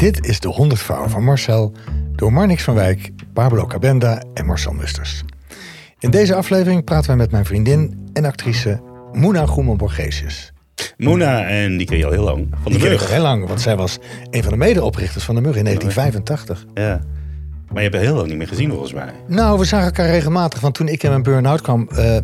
Dit is de 100 vrouwen van Marcel door Marnix van Wijk, Pablo Cabenda en Marcel Musters. In deze aflevering praten wij met mijn vriendin en actrice Moena Goeman-Borgesius. Moena, en die ken je al heel lang. Van de Die Mug. heel lang, want zij was een van de medeoprichters van de Mug in 1985. Ja. Maar je hebt haar heel lang niet meer gezien volgens mij. Nou, we zagen elkaar regelmatig, want toen ik in mijn burn-out kwam, eh,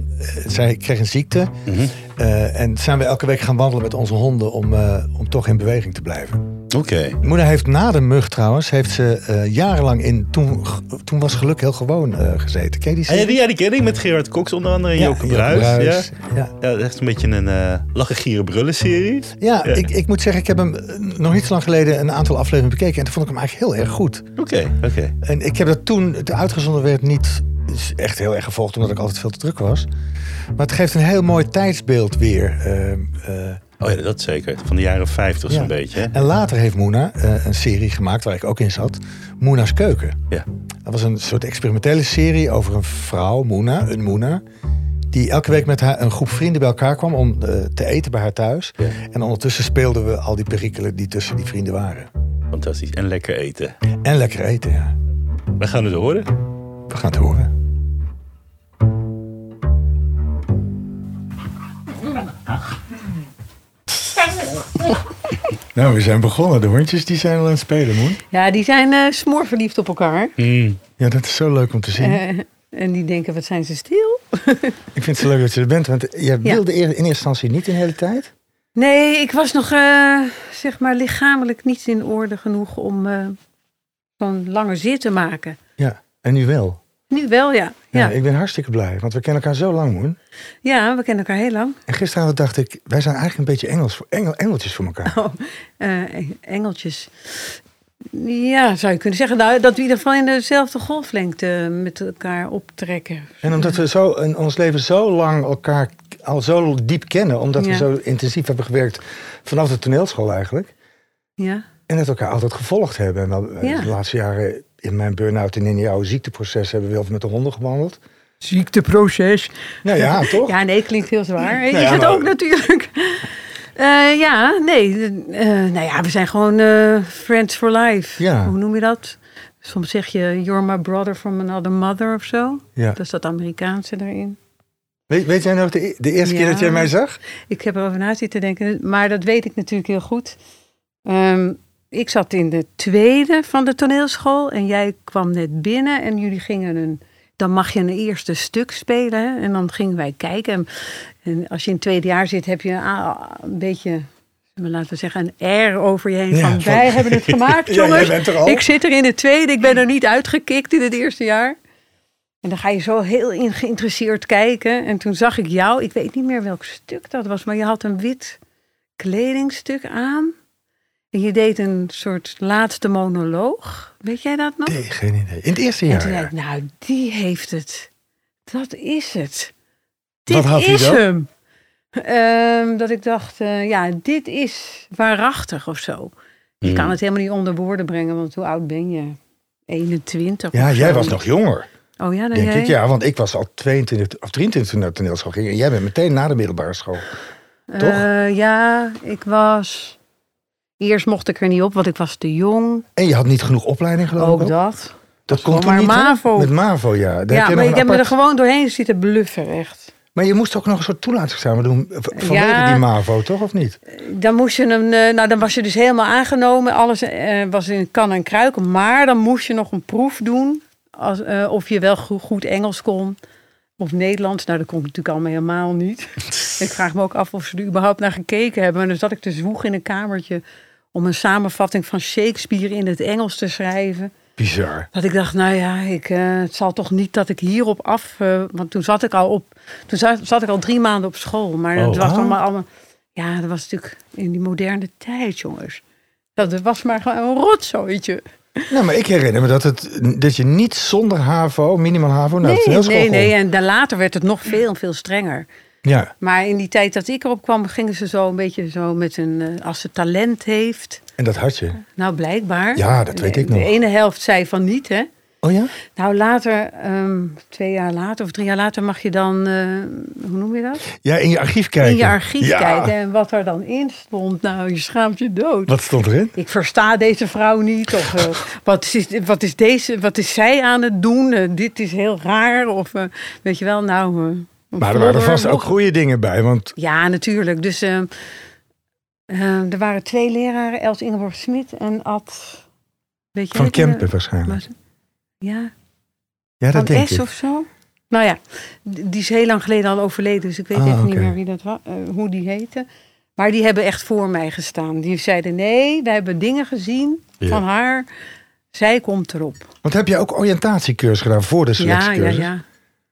zij kreeg een ziekte. Mhm. Eh, en zijn we elke week gaan wandelen met onze honden om, eh, om toch in beweging te blijven. Oké. Moeder heeft na de mug trouwens, heeft ze eh, jarenlang in, toen, toen was geluk heel gewoon eh, gezeten. Ken je die Ah, ja, serie? die, ja, die ken ik met Gerard Cox onder andere en Ja, Joke. Bruis, Ja. ja. ja, dat is echt een beetje een eh lachen, gieren, brullen serie. Ja, Ja. Ik, ik moet zeggen, ik heb hem nog niet zo lang geleden een aantal afleveringen bekeken. En toen vond ik hem eigenlijk heel erg goed. Oké, oké. En ik heb dat toen het uitgezonden werd niet echt heel erg gevolgd, omdat ik altijd veel te druk was. Maar het geeft een heel mooi tijdsbeeld weer. Oh ja, dat zeker. Van de jaren 50 Ja. zo'n beetje. Hè? En later heeft Moena eh, een serie gemaakt waar ik ook in zat. Moena's Keuken. Ja. Dat was een soort experimentele serie over een vrouw, Moena, een Moena. Die elke week met haar, een groep vrienden bij elkaar kwam om eh, te eten bij haar thuis. Ja. En ondertussen speelden we al die perikelen die tussen die vrienden waren. Fantastisch. En lekker eten. En lekker eten, ja. We gaan het horen. We gaan het horen. Nou, we zijn begonnen. De hondjes die zijn al aan het spelen, Moen. Ja, die zijn eh smoorverliefd op elkaar. Mm. Ja, dat is zo leuk om te zien. Eh, en die denken, wat zijn ze stil? Ik vind het zo leuk dat je er bent, want je wilde in eerste instantie niet in de hele tijd. Nee, ik was nog, eh, zeg maar, lichamelijk niet in orde genoeg om eh zo'n lange zit te maken. Ja, en nu wel. Nu wel, ja. Ja, ik ben hartstikke blij, want we kennen elkaar zo lang, Moen. ja we kennen elkaar heel lang. En gisteravond dacht ik, wij zijn eigenlijk een beetje Engels, voor- engel, engeltjes voor elkaar. Oh, eh, Engeltjes. Ja, zou je kunnen zeggen. Nou, dat we in ieder geval in dezelfde golflengte met elkaar optrekken. En omdat we zo in ons leven zo lang elkaar al zo diep kennen, omdat we zo intensief hebben gewerkt vanaf de toneelschool eigenlijk. Ja, En dat elkaar altijd gevolgd hebben. En wel, eh, Ja. de laatste jaren in mijn burn-out en in jouw ziekteproces hebben we wel met de honden gewandeld. ziekteproces. Nou ja, toch? Ja, nee, klinkt heel zwaar. Is ja, het maar- ook natuurlijk. Eh, ja, nee. eh, nou ja, we zijn gewoon eh, friends for life. Ja. Hoe noem je dat? Soms zeg je, you're my brother from another mother of zo. Ja. Dat is dat Amerikaanse erin. Weet, weet jij nog de, de eerste keer dat jij mij zag? Ik heb erover na zitten denken, maar dat weet ik natuurlijk heel goed. Ehm, ik zat in de tweede van de toneelschool en jij kwam net binnen en jullie gingen een. Dan mag je een eerste stuk spelen hè? en dan gingen wij kijken. En, en als je in het tweede jaar zit, heb je een, a- een beetje, laten we zeggen, een air over je heen. Ja, van, van- wij hebben het gemaakt, jongens. Ik zit er in het tweede, ik ben er niet uitgekikt in het eerste jaar. En dan ga je zo heel in geïnteresseerd kijken. En toen zag ik jou, ik weet niet meer welk stuk dat was, maar je had een wit kledingstuk aan. En je deed een soort laatste monoloog. Weet jij dat nog? Nee, geen idee. In het eerste en jaar. toen ja. zei ik, nou, die heeft het. Dat is het. Dit is hem. Ehm, dat ik dacht, eh, ja, dit is waarachtig of zo. Je Mm. kan het helemaal niet onder woorden brengen, want hoe oud ben je? 21 Ja, jij was nog jonger, Oh ja, dan denk jij? ik. Ja, want ik was al 22 of 23 toen naar de toneelschool ging. En jij bent meteen na de middelbare school. toch? Eh, ja, ik was... Eerst mocht ik er niet op, want ik was te jong. En je had niet genoeg opleiding geloof Ook ik. dat. Dat kon toen maar niet, hè? MAVO. Met MAVO, ja. Daar heb ja, je maar ik heb me er gewoon doorheen zitten bluffen, echt. Maar je moest ook nog een soort toelatingsexamen doen vanwege Ja. die MAVO, toch? Of niet? Dan moest je hem, eh, nou dan was je dus helemaal aangenomen. Alles eh, was in kan en kruik. Maar dan moest je nog een proef doen. Als, eh, of je wel goed, goed Engels kon. Of Nederlands. Nou, dat kon ik natuurlijk allemaal helemaal niet. ik vraag me ook af of ze er überhaupt naar gekeken hebben. En dan zat ik te zwoegen in een kamertje. Om een samenvatting van Shakespeare in het Engels te schrijven. Bizar. Dat ik dacht, nou ja, ik, eh, het zal toch niet dat ik hierop af... eh, want toen zat ik al op... Toen zat, zat ik al drie maanden op school. Maar Oh, het was ah. allemaal, allemaal... Ja, dat was natuurlijk in die moderne tijd, jongens. Dat was maar gewoon een rotzooitje. Nou, maar ik herinner me dat, het, dat je niet zonder HAVO, minimaal HAVO, naar de Nee, toneelschool nee, nee. En daar later werd het nog veel, veel strenger. Ja, Maar in die tijd dat ik erop kwam, gingen ze zo een beetje zo met een... eh, als ze talent heeft. en dat had je. Nou, blijkbaar. Ja, dat weet ik nog. De ene helft zei van niet, hè. Oh ja? Nou, later, ehm, twee jaar later of drie jaar later, mag je dan, eh, hoe noem je dat? Ja, in je archief kijken. In je archief Ja. kijken. En wat er dan in stond, nou, je schaamt je dood. Wat stond erin? Ik versta deze vrouw niet. Of eh, wat, is, wat, is deze, wat is zij aan het doen? Dit is heel raar. Of weet je wel, nou. Eh, Maar er waren vast ook nog- goede dingen bij. Want Ja, natuurlijk. Dus eh, eh, er waren twee leraren, Els Ingeborg Smit en Ad. Weet je van eh, Kempen waarschijnlijk. Ja, Ja, dat van denk S ik. of zo. Nou ja, die is heel lang geleden al overleden, dus ik weet Ah, even niet meer wie dat wa- eh, hoe die heette. Maar die hebben echt voor mij gestaan. Die zeiden: nee, we hebben dingen gezien Ja. van haar. Zij komt erop. Want heb je ook oriëntatiecursus gedaan voor de Ja, ja, selectiecursus? ja.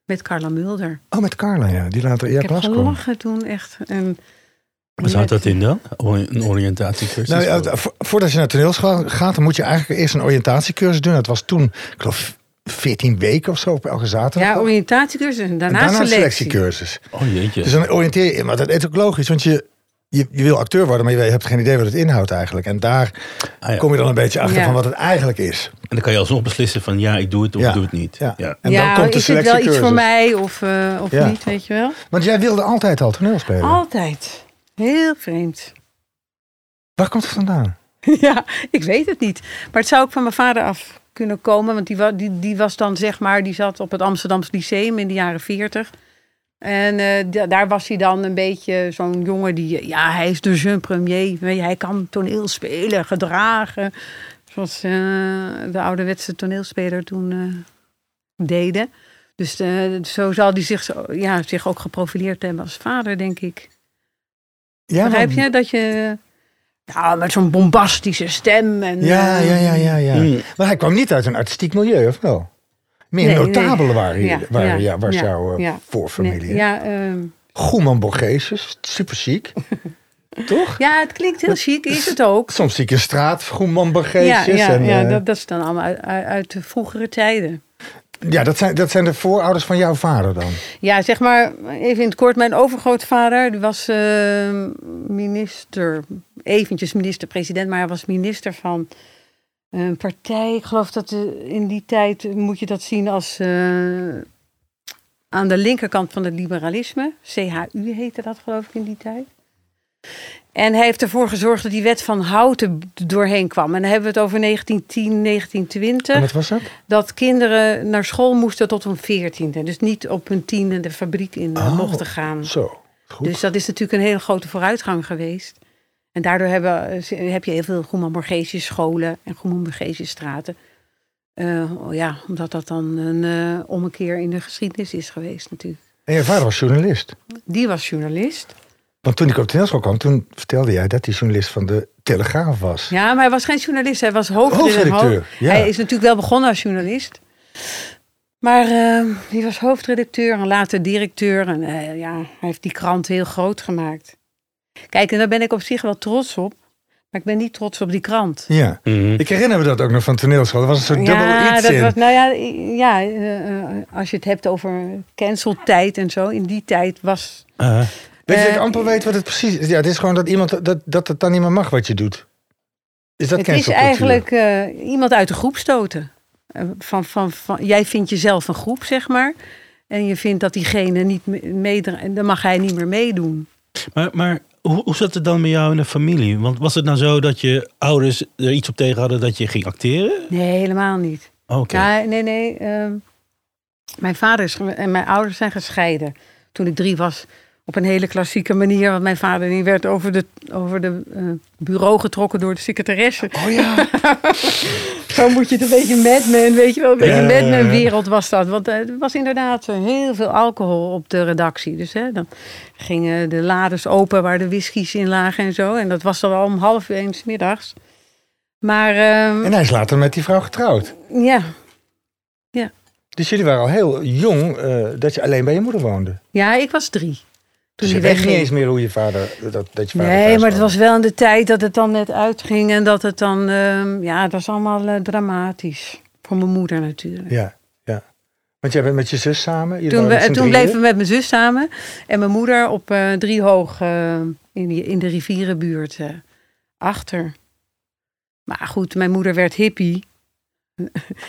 Met Carla Mulder. Oh, met Carla, ja. Die later in jouw ik heb kwam. gelachen toen echt. En Wat houdt dat in dan? Een oriëntatiecursus? Nou, ja, vo- voordat je naar toneelschool gaat, dan moet je eigenlijk eerst een oriëntatiecursus doen. Dat was toen, ik geloof, 14 weken of zo op elke zaterdag. ja, oriëntatiecursus en en daarna, daarna selectiecursus. Oh jeetje. Dus dan oriënteer je, maar dat is ook logisch, want je, je, je wil acteur worden, maar je hebt geen idee wat het inhoudt eigenlijk. En daar Ah, ja. kom je dan een beetje achter Ja. van wat het eigenlijk is. En dan kan je alsnog beslissen van ja, ik doe het of Ja. ik doe het niet. Ja. Ja. En ja, dan komt de is het wel iets voor mij of, eh, of Ja. niet, weet je wel? Want jij wilde altijd al toneel spelen. Altijd. Heel vreemd. Waar komt het vandaan? ja, ik weet het niet. Maar het zou ook van mijn vader af kunnen komen. Want die, die, die was dan, zeg maar, die zat op het Amsterdamse Lyceum in de jaren 40. En eh, da- daar was hij dan een beetje zo'n jongen die, ja, hij is de jeune premier. Hij kan toneel spelen, gedragen. Zoals eh, de ouderwetse toneelspeler toen eh, deden. Dus eh, zo zal hij zich, zo- ja, zich ook geprofileerd hebben als vader, denk ik. Ja, Begrijp je? Dat je... Ja, met zo'n bombastische stem. En, Ja, ja, ja, ja, ja. Mm. Maar hij kwam niet uit een artistiek milieu, of wel? Meer Nee, notabelen nee. waren, hier, Ja, waren ja, ja, ja, jouw eh, ja. voorfamilie. Ja, ehm, Goeman super chic. Toch? ja, het klinkt heel chic, is het ook. Soms zie ik een straat, Goeman Ja, Borgesius. ja, en, ja eh, dat, dat is dan allemaal uit, uit, de vroegere tijden. ja dat, zijn, dat zijn de voorouders van jouw vader dan. Ja, zeg maar even in het kort. Mijn overgrootvader die was eh, minister, eventjes minister-president, maar hij was minister van een partij. Ik geloof dat eh, in die tijd moet je dat zien als eh, aan de linkerkant van het liberalisme. CHU heette dat geloof ik in die tijd. En hij heeft ervoor gezorgd dat die wet van Houten doorheen kwam. En dan hebben we het over 1910, 1920 En wat was dat? dat kinderen naar school moesten tot hun veertiende. Dus niet op hun tiende de fabriek in eh, Oh, mochten gaan. Zo, goed. Dus dat is natuurlijk een hele grote vooruitgang geweest. En daardoor hebben, eh, heb je heel veel Goeman Borgesius scholen en Goeman Borgesius straten. Eh, oh ja, omdat dat dan een eh, ommekeer in de geschiedenis is geweest natuurlijk. En je vader was journalist. Die was journalist. Want toen ik op toneelschool kwam, toen vertelde jij dat hij journalist van de Telegraaf was. Ja, maar hij was geen journalist. Hij was hoofdredacteur. Hoofdredacteur, ja. Hij is natuurlijk wel begonnen als journalist. Maar eh, die was hoofdredacteur en later directeur. En ja, hij heeft die krant heel groot gemaakt. Kijk, en daar ben ik op zich wel trots op. Maar ik ben niet trots op die krant. Ja. Mhm. Ik herinner me dat ook nog van toneelschool. Er was een soort dubbel ja, iets dat in. was, nou ja, ja eh, eh, als je het hebt over canceltijd en zo. In die tijd was... Ah, Weet je, dat Eh, ik amper weet wat het precies is. Ja, het is gewoon dat iemand dat, dat het dan niet meer mag wat je doet. Is dat het is eigenlijk eh, iemand uit de groep stoten. Eh, Van, van, van, jij vindt jezelf een groep, zeg maar. En je vindt dat diegene niet me- meedraait. En dan mag hij niet meer meedoen. Maar, maar hoe, hoe zat het dan met jou in de familie? Want was het nou zo dat je ouders er iets op tegen hadden dat je ging acteren? Nee, helemaal niet. Oké. Ja, nee, nee. ehm, mijn vader is, en mijn ouders zijn gescheiden. Toen ik drie was, op een hele klassieke manier. Want mijn vader die werd over de, over de eh, bureau getrokken door de secretaresse. Oh ja. Zo moet je het een beetje Mad weet je wel. Een beetje Ja, ja, ja. Mad Men wereld was dat. Want eh, er was inderdaad heel veel alcohol op de redactie. Dus hè, dan gingen de lades open waar de whiskies in lagen en zo. En dat was dan al om half één 's middags. Maar ehm, En hij is later met die vrouw getrouwd. ja, Dus jullie waren al heel jong eh, dat je alleen bij je moeder woonde. ja, ik was drie. Toen Dus je weet niet eens meer hoe je vader... Dat, dat je vader Nee, maar het was wel in de tijd dat het dan net uitging. En dat het dan, ehm, ja, het was allemaal eh, dramatisch. Voor mijn moeder natuurlijk. Ja, ja. Want jij bent met je zus samen? Toen, we, toen bleven we met mijn zus samen. En mijn moeder op eh driehoog eh, in, die, in de rivierenbuurt achter. Maar goed, mijn moeder werd hippie.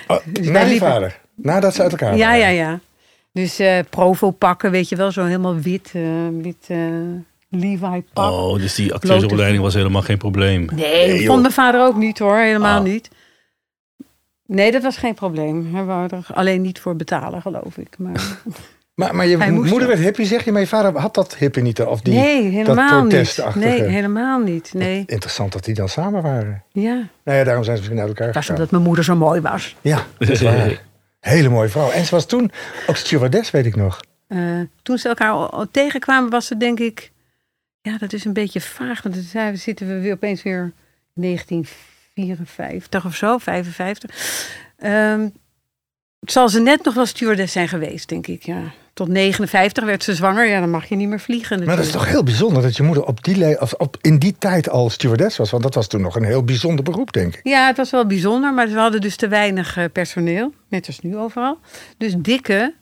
Oh, Dus na je vader? Nadat ze uit elkaar Ja, waren? ja, ja. Dus eh provo pakken, weet je wel, zo helemaal wit, eh, wit eh, Levi pak. Oh, dus die acteursopleiding was helemaal geen probleem. Nee, vond mijn vader ook niet hoor, helemaal Ah. niet. Nee, dat was geen probleem. Hij wou er alleen niet voor betalen, geloof ik. Maar... Maar, maar je moeder werd hippie, zeg je, maar je vader had dat hippie niet, of die... nee, helemaal niet. protestachtige. Nee, helemaal niet. Nee, Interessant dat die dan samen waren. ja. Nou ja, daarom zijn ze misschien uit elkaar Het was gegaan. omdat mijn moeder zo mooi was. Ja, dat is waar. Hele mooie vrouw. En ze was toen ook stewardess, weet ik nog. Eh, toen ze elkaar tegenkwamen, was het denk ik... Ja, dat is een beetje vaag. Want dan zitten we weer opeens weer 1954 of zo, 55. Ehm, zal ze net nog wel stewardess zijn geweest, denk ik. Ja. Tot 59 werd ze zwanger. Ja, dan mag je niet meer vliegen Maar dat is natuurlijk. toch heel bijzonder dat je moeder op die le- of op, in die tijd al stewardess was. Want dat was toen nog een heel bijzonder beroep, denk ik. Ja, het was wel bijzonder, maar ze hadden dus te weinig eh, personeel. Net als nu overal. Dus dikke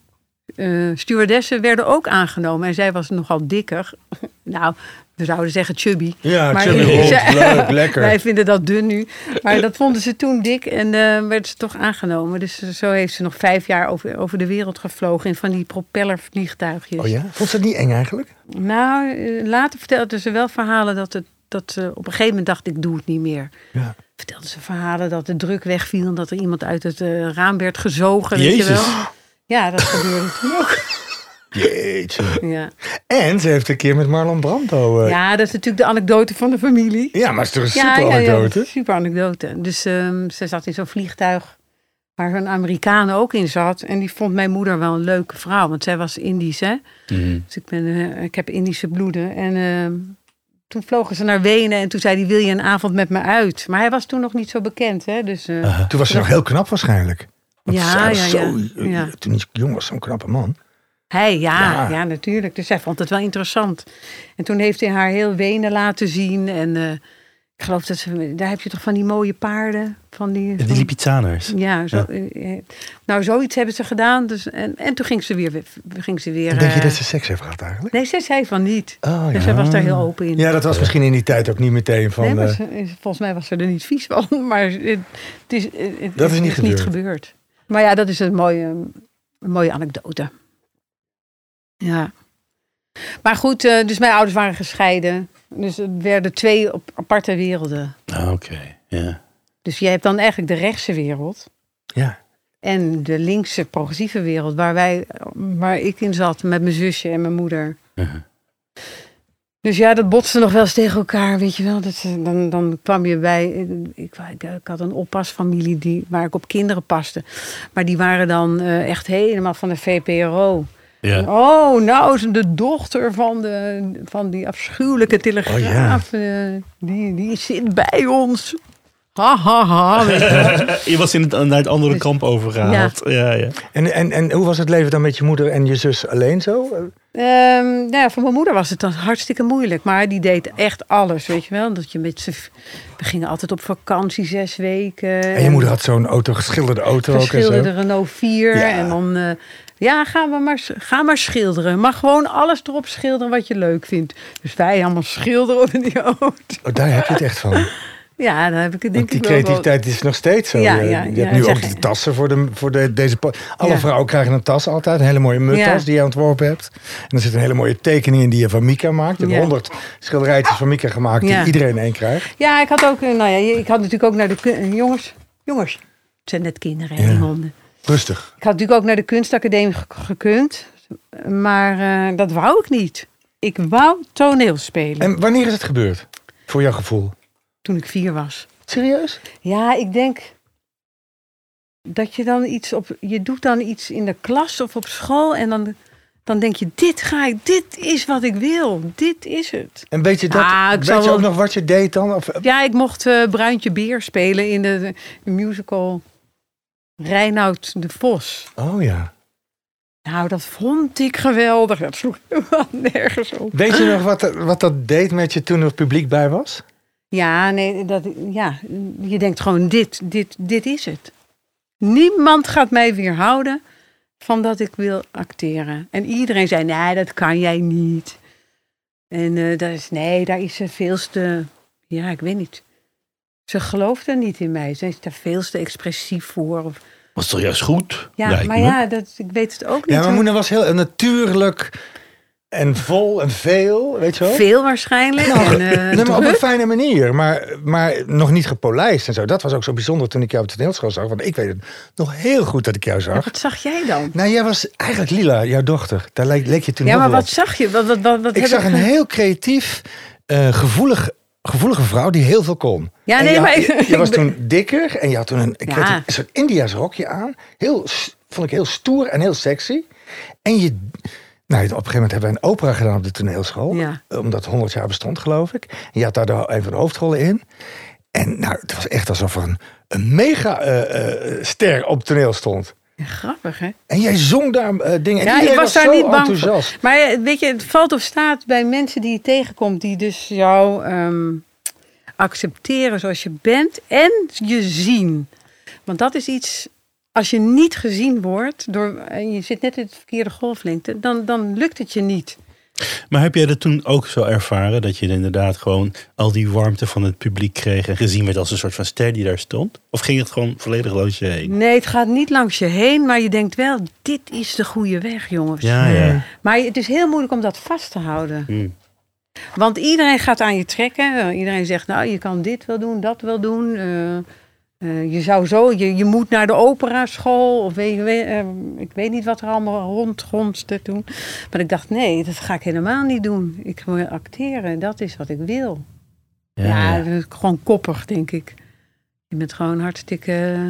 eh, stewardessen werden ook aangenomen. En zij was nogal dikker. nou, we zouden zeggen chubby. Ja, Maar- chubby leuk, lekker. Wij vinden dat dun nu. Maar dat vonden ze toen dik en eh werd ze toch aangenomen. Dus zo heeft ze nog vijf jaar over, over de wereld gevlogen in van die propellervliegtuigjes. Oh ja? Vond ze het niet eng eigenlijk? Nou, eh, later vertelde ze wel verhalen dat, het, dat ze op een gegeven moment dacht ik doe het niet meer. Ja. Vertelde ze verhalen dat de druk wegviel en dat er iemand uit het eh, raam werd gezogen. Weet je Jezus. wel? Ja, dat gebeurde toen ook. Jeetje. Ja. En ze heeft een keer met Marlon Brando... eh, ja. ja, dat is natuurlijk de anekdote van de familie. maar het is toch een Ja, super ja, ja, anekdote? super anekdote. Dus ehm, ze zat in zo'n vliegtuig waar een Amerikaan ook in zat. En die vond mijn moeder wel een leuke vrouw, want zij was Indisch, hè. Mhm. Dus ik, ben, eh, ik heb Indische bloeden. En ehm, toen vlogen ze naar Wenen en toen zei hij, wil je een avond met me uit? Maar hij was toen nog niet zo bekend, hè. Dus, eh. Toen was ze nog heel knap waarschijnlijk. Want Ja, ja, zo, ja. Ja. Toen hij jong was, zo'n knappe man. Hij, ja, Ja. ja. natuurlijk. Dus zij vond het wel interessant. En toen heeft hij haar heel Wenen laten zien. En eh, ik geloof dat ze, daar heb je toch van die mooie paarden. Van die, Die van- Lipizaners. Ja, zo, eh, eh, nou zoiets hebben ze gedaan. Dus, en, en toen ging ze weer. Ging ze weer En denk je dat ze seks heeft gehad eigenlijk? Nee, ze zei van niet. Oh Dus ja. zij was daar heel open in. Ja, dat was misschien in die tijd ook niet meteen van... nee, maar eh, ze- volgens mij was ze er niet vies van. Maar het, het is, het, Dat is niet gebeurd. gebeurd. Maar ja, dat is een mooie, een mooie anekdote. Ja. Maar goed, eh, dus mijn ouders waren gescheiden. Dus het werden twee op aparte werelden. Ah, Oké, ja. Dus je hebt dan eigenlijk de rechtse wereld. ja. En de linkse progressieve wereld, waar, wij, waar ik in zat met mijn zusje en mijn moeder. Mhm. Dus ja, dat botste nog wel eens tegen elkaar, weet je wel. Dat, ze- dan, dan kwam je bij... Ik, ik, ik had een oppasfamilie die, waar ik op kinderen paste. Maar die waren dan eh, echt helemaal van de VPRO. Ja. Oh, nou is de dochter van, de, van die afschuwelijke telegraaf. eh, die, die zit bij ons. Ha, ha, ha. weet je was in het, naar het andere Dus- kamp overgehaald. Ja. Ja, En, en, en hoe was het leven dan met je moeder en je zus alleen zo? Ehm, nou ja, voor mijn moeder was het dan hartstikke moeilijk. Maar die deed echt alles, weet je wel. Dat je met z'n... We gingen altijd op vakantie zes weken. En je moeder had zo'n auto, geschilderde auto ook en Geschilderde zo. Renault 4. Ja. En dan... eh, ja, ga maar, maar, ga maar schilderen. Maar gewoon alles erop schilderen wat je leuk vindt. Dus wij allemaal schilderen in die auto. Oh, daar heb je het echt van. Ja, daar heb ik het denk Want die ik wel wel- creativiteit is nog steeds zo. Ja, Je- ja, je ja, hebt nu ook de tassen voor, de, voor de, deze... Alle Ja. vrouwen krijgen een tas altijd. Een hele mooie muttas Ja. die je ontworpen hebt. En er zit een hele mooie tekening in die je van Mika maakt. Je hebt Ja. honderd schilderijtjes van Mika gemaakt Ja. die iedereen één krijgt. Ja, ik had ook... eh, Nou ja, ik had natuurlijk ook naar de... Jongens, jongens. Het zijn net kinderen, Ja. die honden. Rustig. Ik had natuurlijk ook naar de kunstacademie ge- gekund. Maar eh, dat wou ik niet. Ik wou toneel spelen En wanneer is het gebeurd? Voor jouw gevoel? toen ik vier was. Serieus? Ja, ik denk dat je dan iets op... Je doet dan iets in de klas of op school en dan, dan denk je... Dit ga ik, dit is wat ik wil. Dit is het. En weet je, dat, Ah, ik weet je wel- ook nog wat je deed dan? Of, Ja, ik mocht eh, Bruintje Beer spelen in de, de musical Reinoud de Vos. oh ja. Nou, dat vond ik geweldig. Dat sloeg helemaal nergens op. Weet je nog wat, dat- wat dat deed met je toen er publiek bij was? Ja, nee, dat, ja, je denkt gewoon, dit, dit, dit is het. Niemand gaat mij weerhouden van dat ik wil acteren. En iedereen zei, nee, dat kan jij niet. En eh dat is, nee, daar is ze veel te, ja, ik weet niet. Ze geloofde niet in mij. Ze is daar veel te expressief voor. Of, Was toch juist goed? ja, maar me. ja, dat, ik weet het ook niet. Ja, maar. Moena was heel natuurlijk en vol en veel, weet je wel? Veel waarschijnlijk. Nou, en, eh, nee, maar op een fijne manier, maar, maar nog niet gepolijst en zo. Dat was ook zo bijzonder toen ik jou op de toneelschool zag. Want ik weet het nog heel goed dat ik jou zag. Wat zag jij dan? Nou, jij was eigenlijk Lila, jouw dochter. Daar leek, leek je toen Ja, maar wat zag je? Wat, wat, wat, wat Ik heb zag een heel creatief, eh, gevoelig, gevoelige vrouw die heel veel kon. Ja, En nee, je, maar- je, je was toen dikker en je had toen een, ik Ja. weet een soort India's rokje aan. Heel, vond ik heel stoer en heel sexy. En je, nou, op een gegeven moment hebben we een opera gedaan op de toneelschool. Ja. Omdat het 100 jaar bestond, geloof ik. En je had daar de, een van de hoofdrollen in. En nou, het was echt alsof er een, een mega eh, eh, ster op het toneel stond. Ja, grappig, hè? En jij zong daar eh, dingen. En Ja, ik was daar niet bang voor. Maar eh, weet je, het valt of staat bij mensen die je tegenkomt, die dus jou ehm, accepteren zoals je bent en je zien. Want dat is iets, als je niet gezien wordt, door, en je zit net in het verkeerde golflengte, dan, dan lukt het je niet. Maar heb jij dat toen ook zo ervaren? Dat je inderdaad gewoon al die warmte van het publiek kreeg en gezien werd als een soort van ster die daar stond? Of ging het gewoon volledig langs je heen? Nee, het gaat niet langs je heen, maar je denkt wel, dit is de goede weg, jongens. Ja, ja. Maar het is heel moeilijk om dat vast te houden. Hm. Want iedereen gaat aan je trekken. Eh, Iedereen zegt, nou, je kan dit wel doen, dat wel doen. Eh, eh, je zou zo, je, je moet naar de operaschool. Of weet, weet, eh, ik weet niet wat er allemaal rondgonste toen. Maar ik dacht, nee, dat ga ik helemaal niet doen. Ik wil acteren, dat is wat ik wil. Ja, gewoon koppig, denk ik. Je bent gewoon hartstikke eh,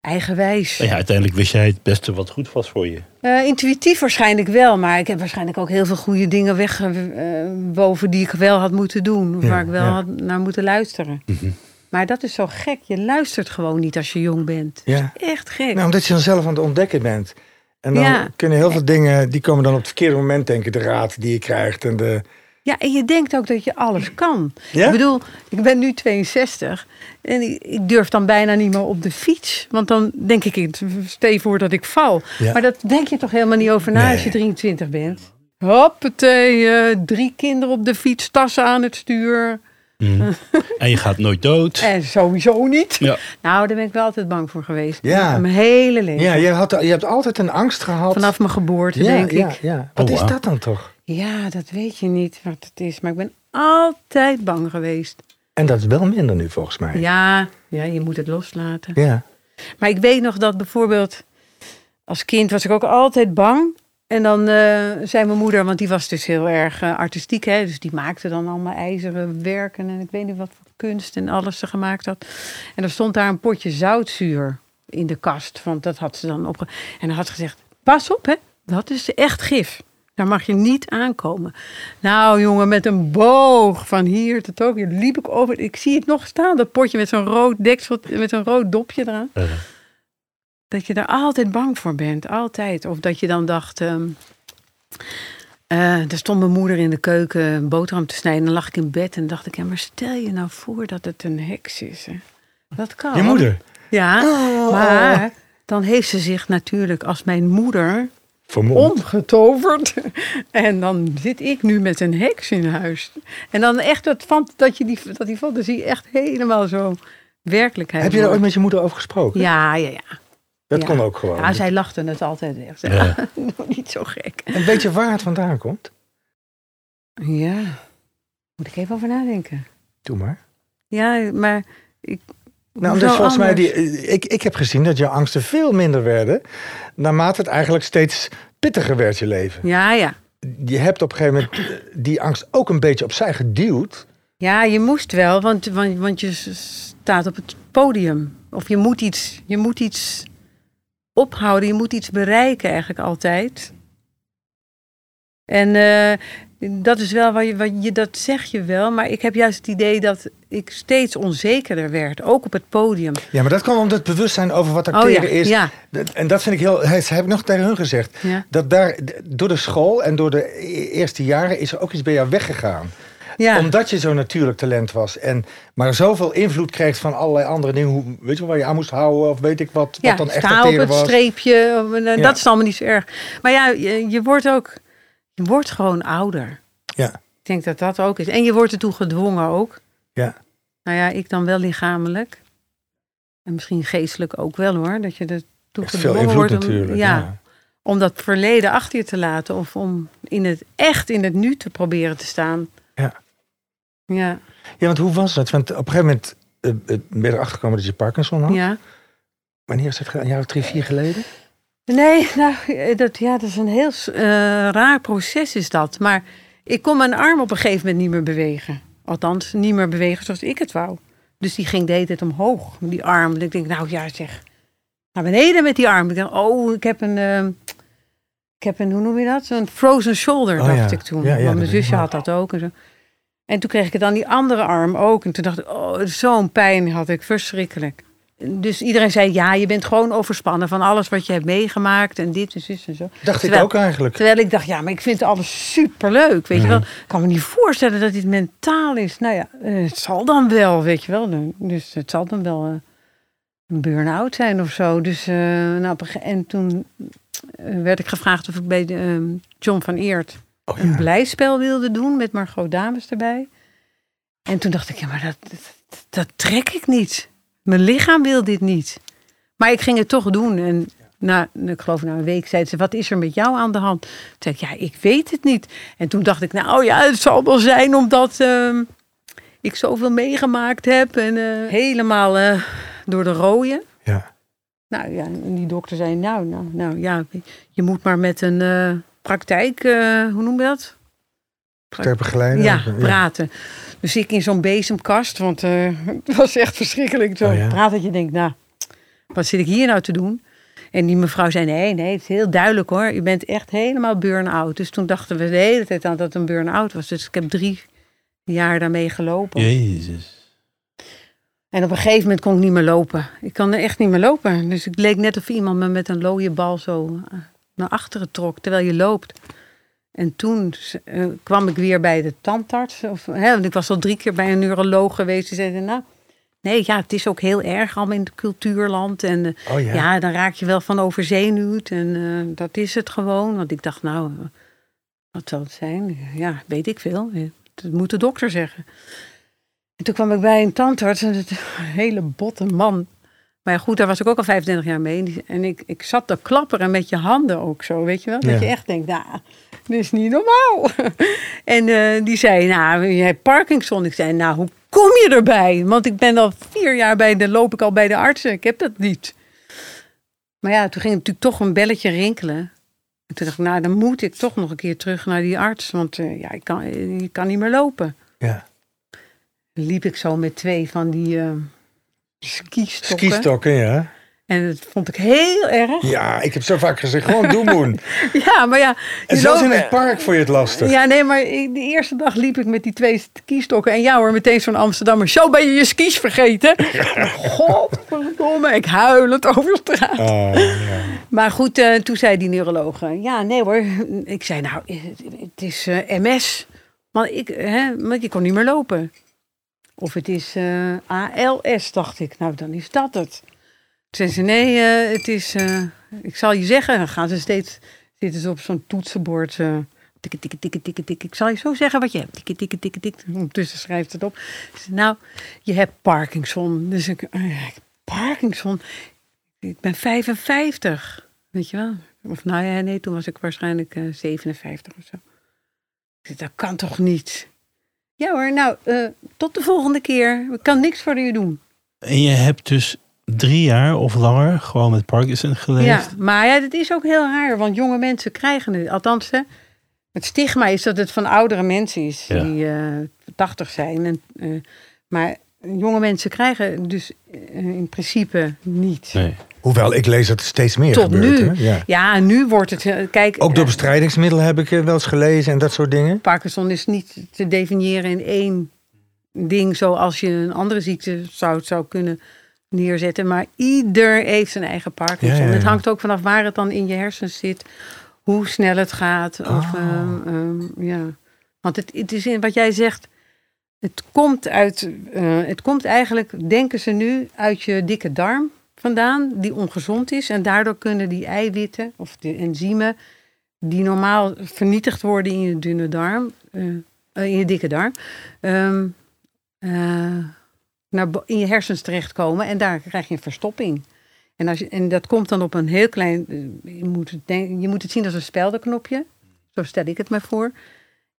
eigenwijs. Ja, uiteindelijk wist jij het beste wat goed was voor je. Eh, intuïtief waarschijnlijk wel, maar ik heb waarschijnlijk ook heel veel goede dingen weggewoven die ik wel had moeten doen. Of Ja, waar ik wel ja. had naar moeten luisteren. Mhm. Maar dat is zo gek. Je luistert gewoon niet als je jong bent. Ja. Echt gek. Nou, omdat je dan zelf aan het ontdekken bent. En dan Ja. kunnen heel veel dingen, die komen dan op het verkeerde moment, denk ik. De raad die je krijgt en de... Ja, en je denkt ook dat je alles kan. Ja? Ik bedoel, ik ben nu 62 en ik, durf dan bijna niet meer op de fiets. Want dan denk ik, stel je voor dat ik val. Ja. Maar dat denk je toch helemaal niet over na Nee. als je 23 bent. Hoppatee, eh, drie kinderen op de fiets, tassen aan het stuur. Mhm. en je gaat nooit dood. En sowieso niet. Ja. Nou, daar ben ik wel altijd bang voor geweest. Ja. Mijn hele leven. Ja, je, had, je hebt altijd een angst gehad. Vanaf mijn geboorte, ja, denk ja, ik. Ja. Wat Oh, is wauw. dat dan toch? Ja, dat weet je niet wat het is. Maar ik ben altijd bang geweest. En dat is wel minder nu volgens mij. Ja, ja je moet het loslaten. Ja. Maar ik weet nog dat bijvoorbeeld als kind was ik ook altijd bang. En dan eh, zei mijn moeder, want die was dus heel erg eh, artistiek, hè, dus die maakte dan allemaal ijzeren werken en ik weet niet wat voor kunst en alles ze gemaakt had. En er stond daar een potje zoutzuur in de kast, want dat had ze dan opge. En dan had ze gezegd: Pas op, hè, dat is echt gif. Daar mag je niet aankomen. Nou, jongen, met een boog van hier tot ook. liep ik over. Ik zie het nog staan, dat potje met zo'n rood deksel, met zo'n rood dopje eraan. Dat je daar altijd bang voor bent, altijd. Of dat je dan dacht. ehm eh, er stond mijn moeder in de keuken een boterham te snijden. En dan lag ik in bed en dacht ik, ja, maar stel je nou voor dat het een heks is. Hè? Dat kan. Je moeder? Ja, Oh. maar dan heeft ze zich natuurlijk als mijn moeder Vermomd. omgetoverd. En dan zit ik nu met een heks in huis. En dan echt dat, dat, je die, dat die fantasie echt helemaal zo werkelijkheid Heb je daar ooit met je moeder over gesproken? Ja, ja, ja. Dat ja. kon ook gewoon. Ja, zij lachte het altijd weg. Ze- Ja. "Nou, niet zo gek. En weet je waar het vandaan komt? Ja, moet ik even over nadenken. Doe maar. Ja, maar ik. Nou, dus volgens mij, die, ik, ik heb gezien dat jouw angsten veel minder werden. Naarmate het eigenlijk steeds pittiger werd, je leven. Ja, ja. Je hebt op een gegeven moment die angst ook een beetje opzij geduwd. Ja, je moest wel, want, want, want je staat op het podium. Of je moet iets, je moet iets ophouden, je moet iets bereiken eigenlijk altijd. En eh, dat is wel wat je, wat je, dat zeg je wel, maar ik heb juist het idee dat ik steeds onzekerder werd, ook op het podium. Ja, maar dat kwam omdat het bewustzijn over wat Oh acteren ja, is. ja, En dat vind ik heel. Dat heb ik nog tegen hun gezegd. ja. Dat daar door de school en door de e- eerste jaren is er ook iets bij jou weggegaan. Ja. Omdat je zo'n natuurlijk talent was. En maar zoveel invloed kreeg van allerlei andere dingen. Hoe, weet je wel, waar je aan moest houden of weet ik wat. Wat ja, dan echt op het was. streepje, eh, Ja. dat is allemaal niet zo erg. Maar ja, je, je wordt ook, je wordt gewoon ouder. Ja, Ik denk dat dat ook is. En je wordt ertoe gedwongen ook. ja. Nou ja, ik dan wel lichamelijk. En misschien geestelijk ook wel hoor. Dat je er toe Echt veel gedwongen wordt om, natuurlijk. ja, Ja. om dat verleden achter je te laten. Of om in het echt in het nu te proberen te staan. Ja. Ja, ja, want hoe was dat? Want op een gegeven moment eh, ben je erachter gekomen dat je Parkinson had. ja. Wanneer is dat? Een jaar of drie, vier geleden? Nee, nou, eh, dat, ja, dat is een heel raar proces is dat. Maar ik kon mijn arm op een gegeven moment niet meer bewegen. Althans, niet meer bewegen zoals ik het wou. Dus die ging de hele tijd omhoog, die arm. En ik denk, nou ja, zeg, naar beneden met die arm. Ik dacht, oh, ik heb een, ik heb een, hoe noem je dat? Zo'n frozen shoulder, Oh, dacht ja. ik toen. Ja, ja, Want mijn zusje had dat ook. En, zo. En toen kreeg ik het aan die andere arm ook. En toen dacht ik, oh, zo'n pijn had ik, verschrikkelijk. Dus iedereen zei, ja, je bent gewoon overspannen van alles wat je hebt meegemaakt. En dit en zus en zo. Dacht Terwijl- ik ook eigenlijk. Terwijl ik dacht, ja, maar ik vind alles superleuk, weet je wel. Mhm. Ik kan me niet voorstellen dat dit mentaal is. Nou ja, eh, het zal dan wel, weet je wel. Dus het zal dan wel eh, een burn-out zijn of zo. Dus, eh, nou, en toen werd ik gevraagd of ik bij de, ehm, John van Eert Oh, een blijspel wilde doen met Margot Dames erbij. En toen dacht ik, ja, maar dat, dat, dat trek ik niet. Mijn lichaam wil dit niet. Maar ik ging het toch doen. En na, ik geloof na een week zei ze, wat is er met jou aan de hand? Toen zei ik, ja, ik weet het niet. En toen dacht ik, nou ja, het zal wel zijn omdat ehm, ik zoveel meegemaakt heb. En eh, helemaal eh, door de rode. Ja. Nou ja, en die dokter zei, nou, nou, nou ja, je moet maar met een eh, praktijk, eh, hoe noem je dat? Ter begeleiding. Ja, praten. Dus ik in zo'n bezemkast, want eh, het was echt verschrikkelijk. Zo Oh ja. praten dat je denkt, nou, wat zit ik hier nou te doen? En die mevrouw zei, nee, nee, het is heel duidelijk hoor. Je bent echt helemaal burn-out. Dus toen dachten we de hele tijd aan dat het een burn-out was. Dus ik heb drie jaar daarmee gelopen. Jezus. En op een gegeven moment kon ik niet meer lopen. Ik kan echt niet meer lopen. Dus het leek net of iemand me met een looie bal zo eh, naar achteren trok terwijl je loopt. En toen eh, kwam ik weer bij de tandarts. Of, hè, want ik was al drie keer bij een neuroloog geweest. Die zei, nou, nee, ja, het is ook heel erg al in het cultuurland. En eh, Oh ja. ja. dan raak je wel van overzenuwd. En eh, dat is het gewoon. Want ik dacht, nou, wat zal het zijn? Ja, weet ik veel. Dat moet de dokter zeggen. En toen kwam ik bij een tandarts. En het een hele botte man. Maar goed, daar was ik ook al 25 jaar mee. En ik, ik zat te klapperen met je handen ook zo, weet je wel? Dat Ja. je echt denkt, nou, dit is niet normaal. en eh, die zei, nou, je hebt Parkinson. Ik zei, nou, hoe kom je erbij? Want ik ben al vier jaar bij de, loop ik al bij de artsen. Ik heb dat niet. Maar ja, toen ging natuurlijk toch een belletje rinkelen. En toen dacht ik, nou, dan moet ik toch nog een keer terug naar die arts. Want eh, ja, ik kan, ik kan niet meer lopen. ja. liep ik zo met twee van die eh skistokken. Skistokken, ja. En dat vond ik heel erg. Ja, ik heb zo vaak gezegd, gewoon doen moen. Ja, maar ja. En zelfs in het park vond je het lastig. Ja, nee, maar ik- de eerste dag liep ik met die twee skistokken. En ja hoor, meteen zo'n Amsterdammer. Zo ben je je skis vergeten. Godverdomme, ik huilend over straat. Oh, ja. Maar goed, eh, toen zei die neuroloog, eh, ja, nee hoor. Ik zei, nou, het, is eh, MS. Maar ik, hè, want je kon niet meer lopen. Of het is eh, ALS, dacht ik. Nou, dan is dat het. Toen zei ze, nee, eh, het is, eh, ik zal je zeggen. Dan gaan ze steeds, zitten ze op zo'n toetsenbord. tikken, tikken, tikken, tikken, tikken. Ik zal je zo zeggen wat je hebt. Tikken, tikken, tikken, tikken. Ondertussen schrijft het op. Ze nou, je hebt Parkinson. Dus ik, Parkinson. Ik ben 55. Weet je wel? Of nou ja, nee, toen was ik waarschijnlijk eh, 57 of zo. Ik dat kan toch niet? Ja hoor, nou, eh, tot de volgende keer. Ik kan niks voor je doen. En je hebt dus drie jaar of langer gewoon met Parkinson geleefd. Ja, maar ja, dat is ook heel raar, want jonge mensen krijgen het. Althans, hè, het stigma is dat het van oudere mensen is Ja. die eh 80 zijn. En, eh, maar jonge mensen krijgen dus eh, in principe niet. Nee. Hoewel, ik lees dat het steeds meer Tot gebeurt. nu. Hè? Ja. Ja, nu wordt het. eh, Kijk, Ook door eh, bestrijdingsmiddelen heb ik wel eens gelezen en dat soort dingen. Parkinson is niet te definiëren in één ding zoals je een andere ziekte zou, zou kunnen neerzetten. Maar ieder heeft zijn eigen Parkinson. Ja, ja, ja. Het hangt ook vanaf waar het dan in je hersens zit, hoe snel het gaat. Of, Oh. ehm, ehm, ja. Want het, het is in wat jij zegt, het komt uit, eh, het komt eigenlijk, denken ze nu, uit je dikke darm vandaan, die ongezond is. En daardoor kunnen die eiwitten of de enzymen die normaal vernietigd worden in je dunne darm, eh, eh, in je dikke darm, ehm, eh, naar, in je hersens terechtkomen en daar krijg je een verstopping. En, als en dat komt dan op een heel klein. Je moet, het je moet het zien als een speldenknopje. Zo stel ik het me voor.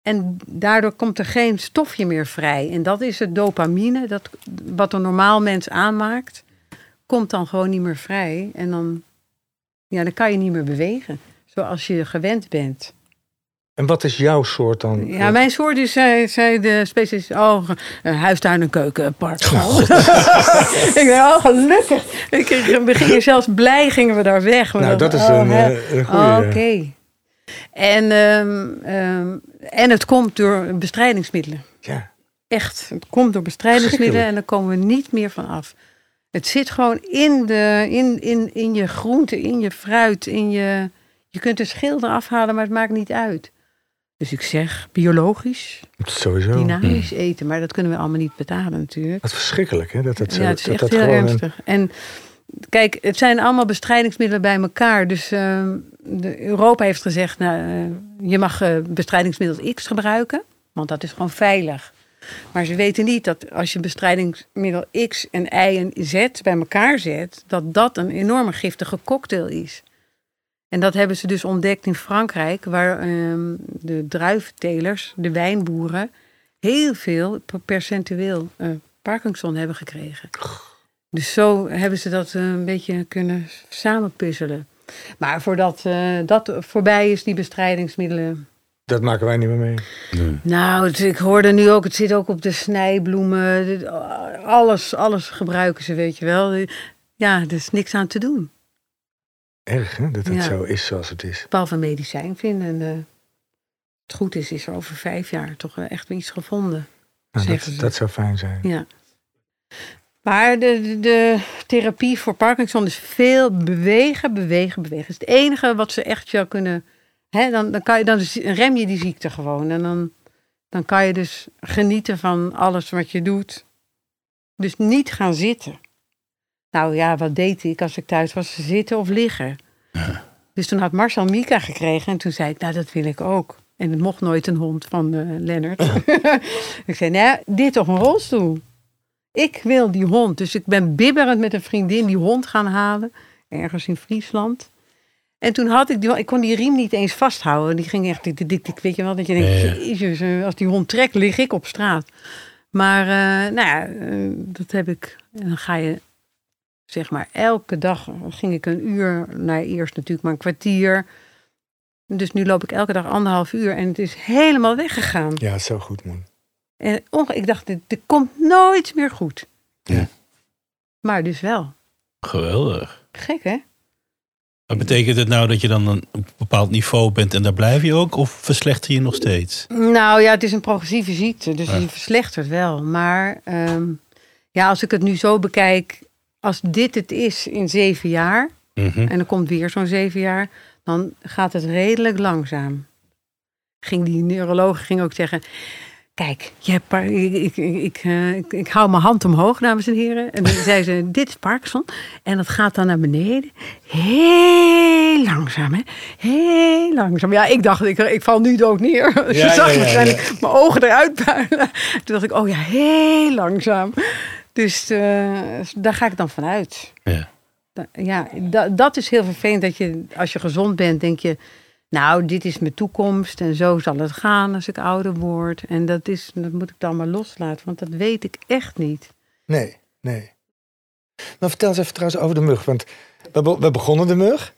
En daardoor komt er geen stofje meer vrij. En dat is het dopamine, dat, wat een normaal mens aanmaakt, komt dan gewoon niet meer vrij. En dan, ja, dan kan je niet meer bewegen, zoals je gewend bent. En wat is jouw soort dan? Ja, mijn soort is, zei, zei de specialist, oh, een huistuin en keukenpark. ik denk, oh, gelukkig. Ik, we gingen zelfs blij, gingen we daar weg. We nou, dat is oh, een, hè. eh, een Oh, goede. Oké. En, ehm, ehm, en het komt door bestrijdingsmiddelen. Ja. Echt, het komt door bestrijdingsmiddelen en daar komen we niet meer van af. Het zit gewoon in, de, in, in, in je groente, in je fruit, in je... Je kunt de schil eraf halen, maar het maakt niet uit. Dus ik zeg, biologisch, Sowieso. dynamisch eten. Maar dat kunnen we allemaal niet betalen natuurlijk. Wat verschrikkelijk, hè? Dat het ja, het is dat echt dat heel ernstig. En kijk, het zijn allemaal bestrijdingsmiddelen bij elkaar. Dus ehm, de, Europa heeft gezegd, nou, eh, je mag eh, bestrijdingsmiddel X gebruiken. Want dat is gewoon veilig. Maar ze weten niet dat als je bestrijdingsmiddel X en Y en Z bij elkaar zet, dat dat een enorme giftige cocktail is. En dat hebben ze dus ontdekt in Frankrijk, waar ehm, de druiventelers, de wijnboeren, heel veel per- percentueel eh, Parkinson hebben gekregen. Dus zo hebben ze dat eh, een beetje kunnen samenpuzzelen. Maar voordat eh, dat voorbij is, die bestrijdingsmiddelen. Dat maken wij niet meer mee. Nou, het- ik hoorde nu ook, het zit ook op de snijbloemen. Alles, alles gebruiken ze, weet je wel. Ja, er is niks aan te doen. Erg, hè? Dat het Ja. zo is zoals het is. Behalve medicijn vinden. En, eh, het goed is, is er over vijf jaar toch echt iets gevonden. Nou, dat, dat zou fijn zijn. Ja. Maar de, de, de therapie voor Parkinson is veel bewegen, bewegen, bewegen. Het is het enige wat ze echt jou kunnen. Hè, dan, dan, kan je, dan rem je die ziekte gewoon. En dan, dan kan je dus genieten van alles wat je doet. Dus niet gaan zitten. Nou ja, wat deed ik als ik thuis was? Zitten of liggen. Dus toen had Marcel Mika gekregen. En toen zei ik, nou dat wil ik ook. En het mocht nooit een hond van eh Lennart. ik zei, nou, dit of een rolstoel. Ik wil die hond. Dus ik ben bibberend met een vriendin die hond gaan halen. Ergens in Friesland. En toen had ik die, ik kon die riem niet eens vasthouden. Die ging echt dik, dik, weet je wel. Dat je denkt, Ja, ja. jezus, als die hond trekt, lig ik op straat. Maar, eh, nou ja, eh, dat heb ik. En dan ga je, zeg maar, elke dag ging ik een uur. Nou, eerst natuurlijk maar een kwartier. Dus nu loop ik elke dag anderhalf uur. En het is helemaal weggegaan. Ja, zo goed, man. En onge- ik dacht, dit, dit komt nooit meer goed. Ja. Maar dus wel. Geweldig. Gek, hè? Maar betekent het nou dat je dan een, op een bepaald niveau bent en daar blijf je ook? Of verslechter je nog steeds? Nou ja, het is een progressieve ziekte, dus Ja. die verslechtert wel. Maar ehm, ja, als ik het nu zo bekijk, als dit het is in zeven jaar, Mhm. en er komt weer zo'n zeven jaar, dan gaat het redelijk langzaam. Ging die neuroloog ging ook zeggen. Kijk, je hebt par- ik, ik, ik, ik, eh, ik, ik hou mijn hand omhoog, dames en heren. En dan zei ze, dit is Parkinson. En dat gaat dan naar beneden. Heel langzaam, hè? Heel langzaam. Ja, ik dacht, ik, ik val nu dood neer. Ze Ja, zag ja, ja, waarschijnlijk mijn ogen eruit puilen. Toen dacht ik, oh ja, heel langzaam. Dus eh, daar ga ik dan vanuit. Ja. Da- Ja, da- dat is heel vervelend dat je, als je gezond bent, denk je, nou, dit is mijn toekomst en zo zal het gaan als ik ouder word. En dat, is, dat moet ik dan maar loslaten, want dat weet ik echt niet. Nee, nee. Nou, vertel eens even trouwens over de mug. Want we, be- we begonnen de mug.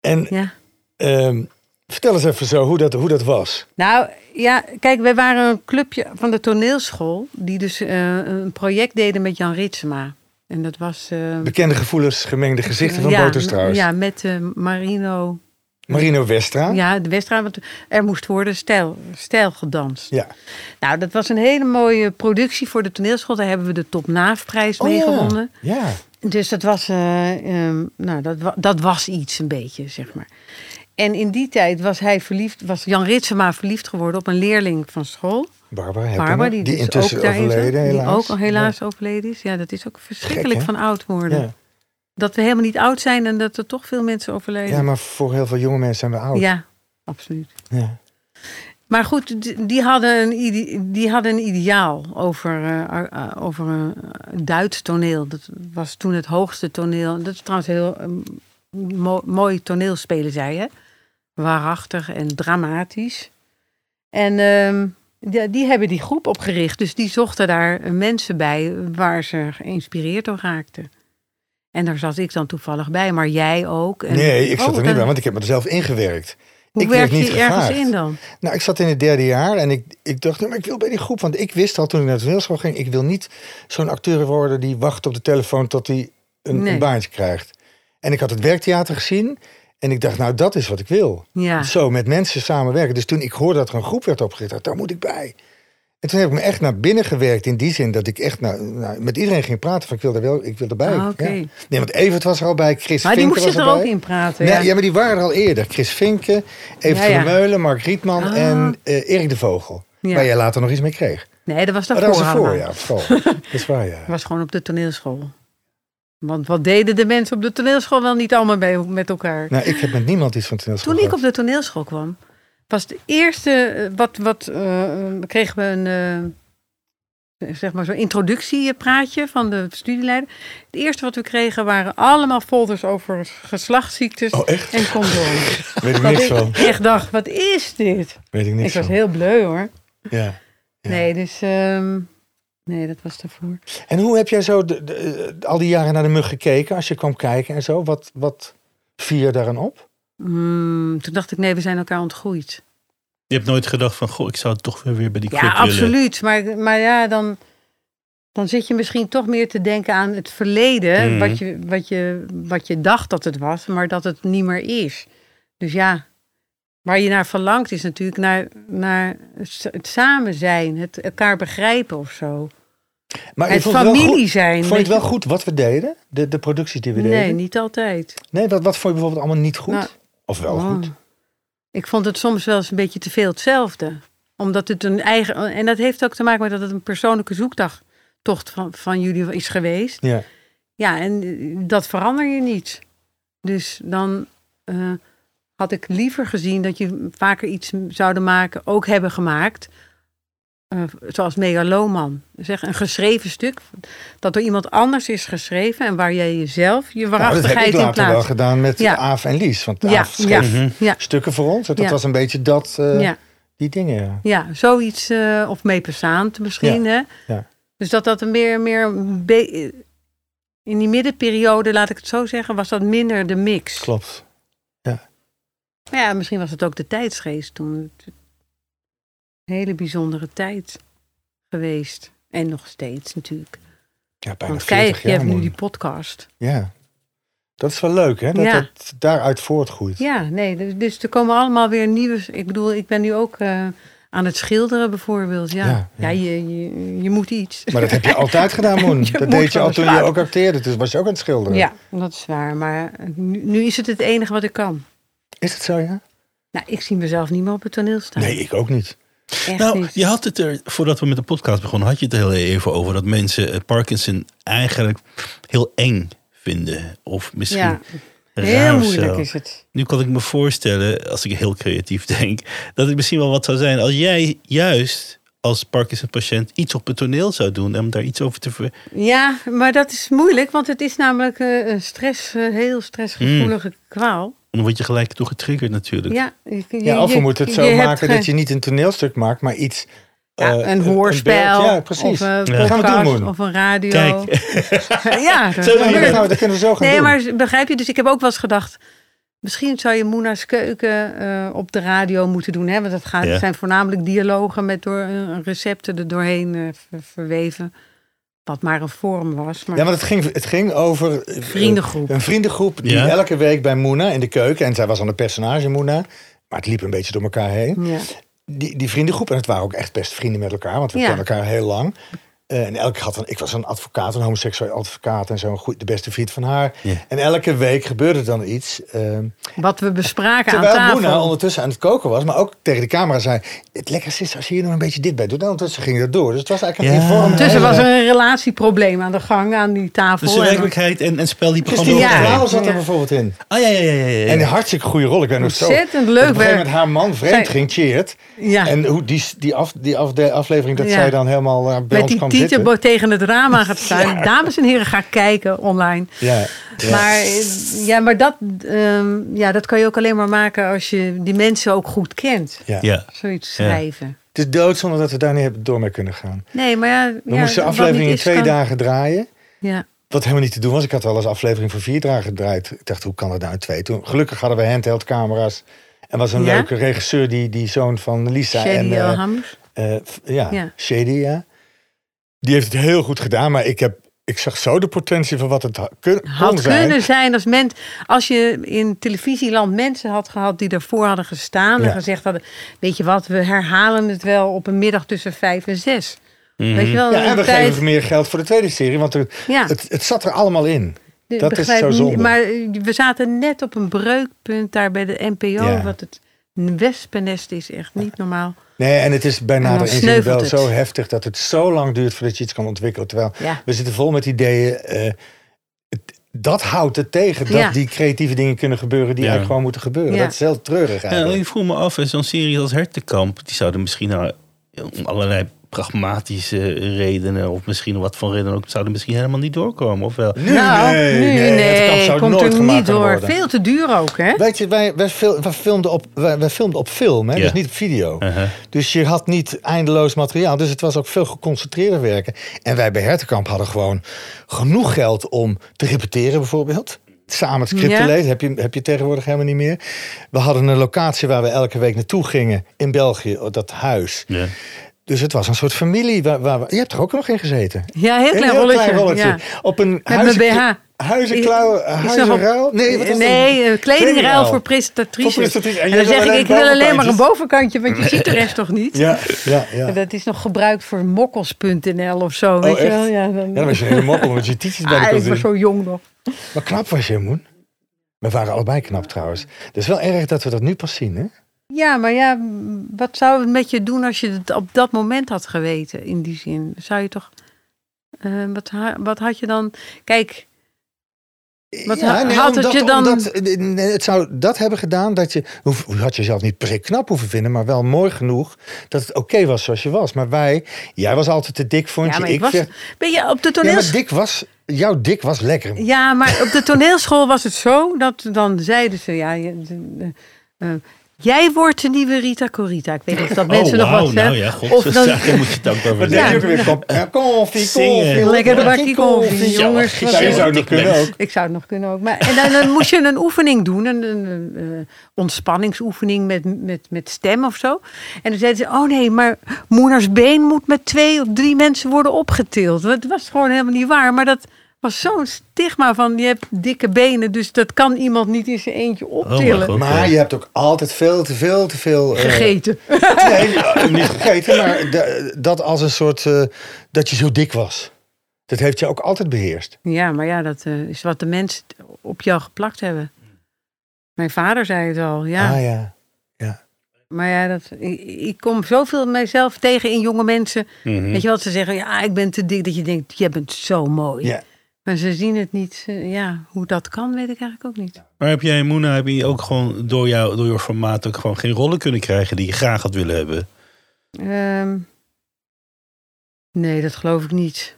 En Ja. ehm, vertel eens even zo hoe dat, hoe dat was. Nou, ja, kijk, wij waren een clubje van de toneelschool, die dus eh, een project deden met Jan Ritsema. En dat was... eh, Bekende gevoelens, gemengde gezichten van ja, Botus trouwens. Ja, met eh, Marino. Marino Westra. Ja, de Westra, want er moest worden stijl, stijl gedanst. Ja. Nou, dat was een hele mooie productie voor de toneelschool. Daar hebben we de Top Naafprijs Oh, mee gewonnen. Ja. Dus dat was, eh, ehm, nou, dat, dat was iets een beetje, zeg maar. En in die tijd was hij verliefd, was Jan Ritsema verliefd geworden op een leerling van school. Barbara die, die dus intussen ook overleden helaas. Die ook al helaas overleden is. Ja, dat is ook verschrikkelijk van oud worden. Ja. Dat we helemaal niet oud zijn en dat er toch veel mensen overlijden. ja, maar voor heel veel jonge mensen zijn we oud. Ja, absoluut. Ja. Maar goed, die hadden een, die hadden een ideaal over, eh, eh, over een Duits toneel. Dat was toen het hoogste toneel. Dat is trouwens heel eh, mo- mooi toneelspelen, zei je. Waarachtig en dramatisch. En ehm, die, die hebben die groep opgericht. Dus die zochten daar mensen bij waar ze geïnspireerd door raakten. En daar zat ik dan toevallig bij, maar jij ook. En- Nee, ik zat Oh, er niet bij, want ik heb me er zelf ingewerkt. Hoe ik werd werk niet je ergens in dan? Nou, ik zat in het derde jaar en ik, ik dacht, nou, maar ik wil bij die groep. Want ik wist al toen ik naar de toneelschool ging, ik wil niet zo'n acteur worden die wacht op de telefoon tot hij een, Nee. een baantje krijgt. En ik had het werktheater gezien en ik dacht, nou, dat is wat ik wil. Ja. Zo, met mensen samenwerken. Dus toen ik hoorde dat er een groep werd opgericht, dacht daar moet ik bij. En toen heb ik me echt naar binnen gewerkt in die zin dat ik echt nou, met iedereen ging praten van ik wil er wel, ik wil erbij. Ah. Ja. Nee, want Evert was er al bij, Chris Maar die moest er ook in praten. Nee, ja. ja. maar die waren er al eerder. Chris Vinken, Evert Ja, ja. van der Meulen, Mark Rietman Ah. en eh, Erik de Vogel. Waar jij later nog iets mee kreeg. Nee, dat was daarvoor. dat was ervoor, ja, op school. dat is waar, ja. Dat was gewoon op de toneelschool. Want wat deden de mensen op de toneelschool wel niet allemaal bij, met elkaar? Nou, ik heb met niemand iets van toneelschool Toen ik op de toneelschool kwam, was het eerste eh, wat, wat eh, kregen we een eh, zeg maar zo'n introductiepraatje van de studieleider. Het eerste wat we kregen waren allemaal folders over geslachtsziektes Oh, en condooms. Weet ik niks ik van. echt dacht, wat is dit? Weet ik niks Ik was van. heel bleu hoor. Ja. Ja. Nee, dus ehm, nee, dat was daarvoor. En hoe heb jij zo de, de- al die jaren naar de mug gekeken als je kwam kijken en zo? Wat, wat vier je daaraan op? Hmm, toen dacht ik, nee, we zijn elkaar ontgroeid. Je hebt nooit gedacht van, goh, ik zou toch weer weer bij die club Ja, willen. absoluut. Maar, maar ja, dan, dan zit je misschien toch meer te denken aan het verleden. Mhm. Wat, je, wat, je, wat je dacht dat het was, maar dat het niet meer is. Dus ja, waar je naar verlangt is natuurlijk naar, naar het samen zijn. Het elkaar begrijpen of zo. Maar het vond het wel familie goed- zijn. Vond je het wel goed wat we deden? De, de producties die we deden? Nee, niet altijd. Nee, wat, wat vond je bijvoorbeeld allemaal niet goed? Nou, of wel Oh. goed? Ik vond het soms wel eens een beetje te veel hetzelfde. Omdat het een eigen. En dat heeft ook te maken met dat het een persoonlijke zoektocht van, van jullie is geweest. Ja. Ja, en dat verander je niet. Dus dan eh, had ik liever gezien dat je vaker iets zouden maken, ook hebben gemaakt. Eh, zoals Megaloman. Zeg, een geschreven stuk. Dat door iemand anders is geschreven. En waar jij jezelf, je Nou, dat waarachtigheid heb ik in later wel plaatst. gedaan met Ja. Aaf en Lies. Want Ja, Aaf schreef. Ja, stukken voor ons. Dat was een beetje dat, eh, die dingen. Ja. Zoiets, eh, of meepersaand misschien. Hè? ja. Dus dat dat meer, meer in die middenperiode, laat ik het zo zeggen, was dat minder de mix. Klopt. Ja, misschien was het ook de tijdsgeest toen. Het een hele bijzondere tijd geweest. En nog steeds natuurlijk. Ja, bijna Want 40 kijk, je jaar. hebt nu die podcast. Ja. Dat is wel leuk, hè? Dat Ja. dat daaruit voortgroeit. Ja, nee, dus, dus er komen allemaal weer nieuwe... Ik bedoel, ik ben nu ook eh, aan het schilderen bijvoorbeeld. Ja, Ja, ja, ja. je, je, je moet iets. Maar dat heb je altijd gedaan, Moen. Je dat deed je al toen je ook acteerde. Dus was je ook aan het schilderen. Ja, dat is waar. Maar nu, nu is het het enige wat ik kan. Is het zo, ja? Nou, ik zie mezelf niet meer op het toneel staan. Nee, ik ook niet. Echt Nou, niet. je had het er, voordat we met de podcast begonnen, had je het er heel even over dat mensen het Parkinson eigenlijk heel eng vinden. Of misschien Ja, raar heel moeilijk zo. is het. Nu kan ik me voorstellen, als ik heel creatief denk, dat het misschien wel wat zou zijn als jij juist als Parkinson-patiënt iets op het toneel zou doen om daar iets over te ver... Ja, maar dat is moeilijk, want het is namelijk eh, een stress, eh, heel stressgevoelige kwaal. Dan word je gelijk toe getriggerd natuurlijk. Ja, je, je- Ja, of we moeten het zo maken dat je niet een toneelstuk maakt, maar iets... ja, eh, een hoorspel beeld. Ja, precies. of een Ja. Gaan we podcast doen, Moen. of een radio. Kijk, ja, dat, Zo Ja, dat, het. gaan we, dat kunnen we zo gaan Nee, doen. maar begrijp je? Dus ik heb ook wel eens gedacht... Misschien zou je Moena's Keuken eh, op de radio moeten doen. Hè? Want dat gaat, Ja. zijn voornamelijk dialogen met door, eh, recepten er doorheen ver- verweven. Wat maar een vorm was. Maar Ja, want het ging, het ging over... eh, vriendengroep. Een vriendengroep die Ja. elke week bij Moena in de keuken... en zij was dan een personage, Moena... maar het liep een beetje door elkaar heen. ja. Die, die vriendengroep, en het waren ook echt best vrienden met elkaar... want we Ja. kennen elkaar heel lang... Eh, en elke had een, ik was een advocaat, een homoseksueel advocaat en zo, een goed, de beste vriend van haar. Ja. En elke week gebeurde dan iets. ehm, Wat we bespraken terwijl aan Moena tafel. ondertussen aan het koken was, maar ook tegen de camera zei: Het lekkerste is als je hier nog een beetje dit bij doet. En ondertussen ging dat door. Dus het was eigenlijk een Ja. Ondertussen was er een relatieprobleem aan de gang aan die tafel. Dus de En- werkelijkheid en, en spel die Christine programma Ja. Verhalen zat er Ja. bijvoorbeeld in. Ah ja, ja, ja, ja. ja. En een hartstikke goede rol. Ik ben nog zo. Ontzettend dat leuk moment haar man vreemd Zij- ging, cheert. Ja. En hoe die, die, af, die af, de aflevering dat Ja. zij dan helemaal eh, bij Met ons die kwam zitten. tietenbo tegen het raam aan gaat staan. Dames en heren, ga kijken online. Ja, ja. Maar, ja, maar dat, ehm, ja, dat kan je ook alleen maar maken als je die mensen ook goed kent. ja. Ja. Zoiets Ja. schrijven. Het is doodzonde dat we daar niet hebben door mee kunnen gaan. Nee, maar ja. We ja, moesten de aflevering niet in twee kan- dagen draaien. Ja. Wat helemaal niet te doen was. Ik had wel eens aflevering voor vier dagen gedraaid. Ik dacht, hoe kan dat nou in twee? Toen, gelukkig hadden we handheld camera's. En was een Ja? leuke regisseur, die, die zoon van Lisa. Shady en, eh, eh, f- ja, Ja. Shady, ja. Die heeft het heel goed gedaan. Maar ik, heb, ik zag zo de potentie van wat het kun, kon Had zijn. kunnen zijn als, men, als je in televisieland mensen had gehad die ervoor hadden gestaan Ja. en gezegd hadden: Weet je wat, we herhalen het wel op een middag tussen vijf en zes. Mhm. Weet je wel, Ja, en we tijd- geven meer geld voor de tweede serie. Want er- Ja. het, het zat er allemaal in. Dat is begrijp zo niet, zonde. Maar we zaten net op een breukpunt daar bij de NPO. Ja. Wat het een wespennest is echt niet normaal. Nee, en het is bij En dan nader inzien wel het. zo heftig dat het zo lang duurt voordat je iets kan ontwikkelen. Terwijl Ja. we zitten vol met ideeën. eh, het- dat houdt het tegen dat Ja. die creatieve dingen kunnen gebeuren die Ja. eigenlijk gewoon moeten gebeuren. Ja. Dat is heel treurig Ja, eigenlijk. ik voel me af, zo'n serie als Hertenkamp, die zouden misschien nou, om allerlei pragmatische redenen, of misschien wat van redenen ook, zouden misschien helemaal niet doorkomen, of wel? Nu, nou, nee, nu, nee, nee, het kan- zou komt nooit er niet door. worden. Veel te duur ook, hè? Weet je, wij, wij, fil- wij filmden op, wij, wij filmden op film, hè? Ja. dus niet op video. Uh-huh. Dus je had niet eindeloos materiaal. Dus het was ook veel geconcentreerder werken. En wij bij Hertenkamp hadden gewoon genoeg geld om te repeteren bijvoorbeeld. Samen het script te lezen. Heb je, heb je tegenwoordig helemaal niet meer. We hadden een locatie waar we elke week naartoe gingen. In België, dat huis. Ja. Dus het was een soort familie. Waar, je hebt er ook nog in gezeten. Ja, heel Een klein heel rolletje. klein rolletje. Ja. Op een huizen, BH. huizenklauw, huizenruil. Nee, wat nee eh, kledingruil voor presentatrices. Voor. En dan zeg ik, ik wil alleen maar een bovenkantje, want je ziet de rest toch niet? Ja, ja, ja. En Dat is nog gebruikt voor mokkels.nl of zo, weet je wel? Ja, dan, Ja, dan was je een mokkel met je tietjes bij de ah, ik was zo jong nog. Maar knap was je, Moen. We waren allebei knap trouwens. Het is wel erg dat we dat nu pas zien, hè? Ja, maar ja, wat zou het met je doen als je het op dat moment had geweten, in die zin? Zou je toch... eh, wat, ha- wat had je dan... Kijk, Wat ha- had het je dan- omdat, eh, nee, het zou dat hebben gedaan dat je... hoef- Je had jezelf niet per knap hoeven vinden, maar wel mooi genoeg dat het oké was zoals je was. Maar wij, jij was altijd te dik, vond ja, je. ik was... werd- Ben je op de ja, toneel... maar dik was... Jouw dik was lekker. Ja, maar op de toneelschool was het zo dat dan zeiden ze, ja, je- de- de- eh, jij wordt de nieuwe Rita Corita. Ik weet niet of dat mensen nog Oh, wat nou zeggen. ja, god, of dan, daar moet je het ook over Ja. weer? Koffie, koffie. Lekker de bakkie bakkie koffie, jongens. ja, wat- je zou het nog kunnen ook. Ik zou het nog kunnen ook. Maar, en dan, dan moest je een oefening doen, een, een, een, eh, ontspanningsoefening met, met, met stem of zo. En dan zeiden ze, oh nee, maar Moeners been moet met twee of drie mensen worden opgetild. Het was gewoon helemaal niet waar, maar dat was zo'n stigma van, je hebt dikke benen, dus dat kan iemand niet in zijn eentje Oh, optillen. Maar je hebt ook altijd veel te veel te veel... eh, Gegeten. Nee, eh, niet gegeten, maar de- dat als een soort... eh, dat je zo dik was. Dat heeft je ook altijd beheerst. Ja, maar ja, dat is wat de mensen op jou geplakt hebben. Mijn vader zei het al, ja. Ah ja. Maar ja, dat, ik, ik kom zoveel mijzelf tegen in jonge mensen. Mhm. Weet je wat ze zeggen? Ja, ik ben te dik. Dat je denkt, jij bent zo mooi. ja. Maar ze zien het niet. Ja, hoe dat kan, weet ik eigenlijk ook niet. Maar heb jij, Moena, heb je ook gewoon door, jou, door je formaat ook gewoon geen rollen kunnen krijgen die je graag had willen hebben? Ehm, nee, dat geloof ik niet.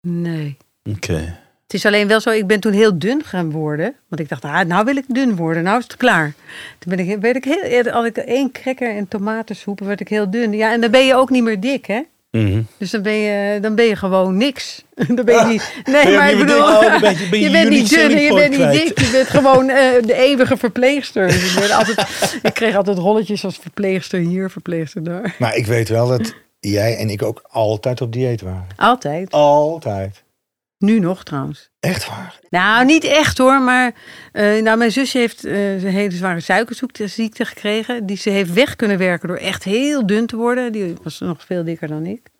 Nee. Oké. Het is alleen wel zo, ik ben toen heel dun gaan worden. Want ik dacht, ah, nou wil ik dun worden, nou is het klaar. Toen ben ik, werd ik heel, had ik één cracker en tomatensoep, werd ik heel dun. Ja, en dan ben je ook niet meer dik, hè? Mhm. Dus dan ben je, dan ben je gewoon niks. Dan ben je niet. Nee, Ben je maar ik bedoel. Oh, ben je- ben je je bent niet dun en je bent niet dik. Je bent gewoon eh, de eeuwige verpleegster. Dus ik, altijd, ik kreeg altijd rolletjes als verpleegster hier, verpleegster daar. Maar ik weet wel dat jij en ik ook altijd op dieet waren. Altijd. Altijd. Nu nog trouwens. Echt waar. Nou, niet echt hoor, maar eh, nou, mijn zusje heeft eh, een hele zware suikerziekte gekregen. Die ze heeft weg kunnen werken door echt heel dun te worden. Die was nog veel dikker dan ik.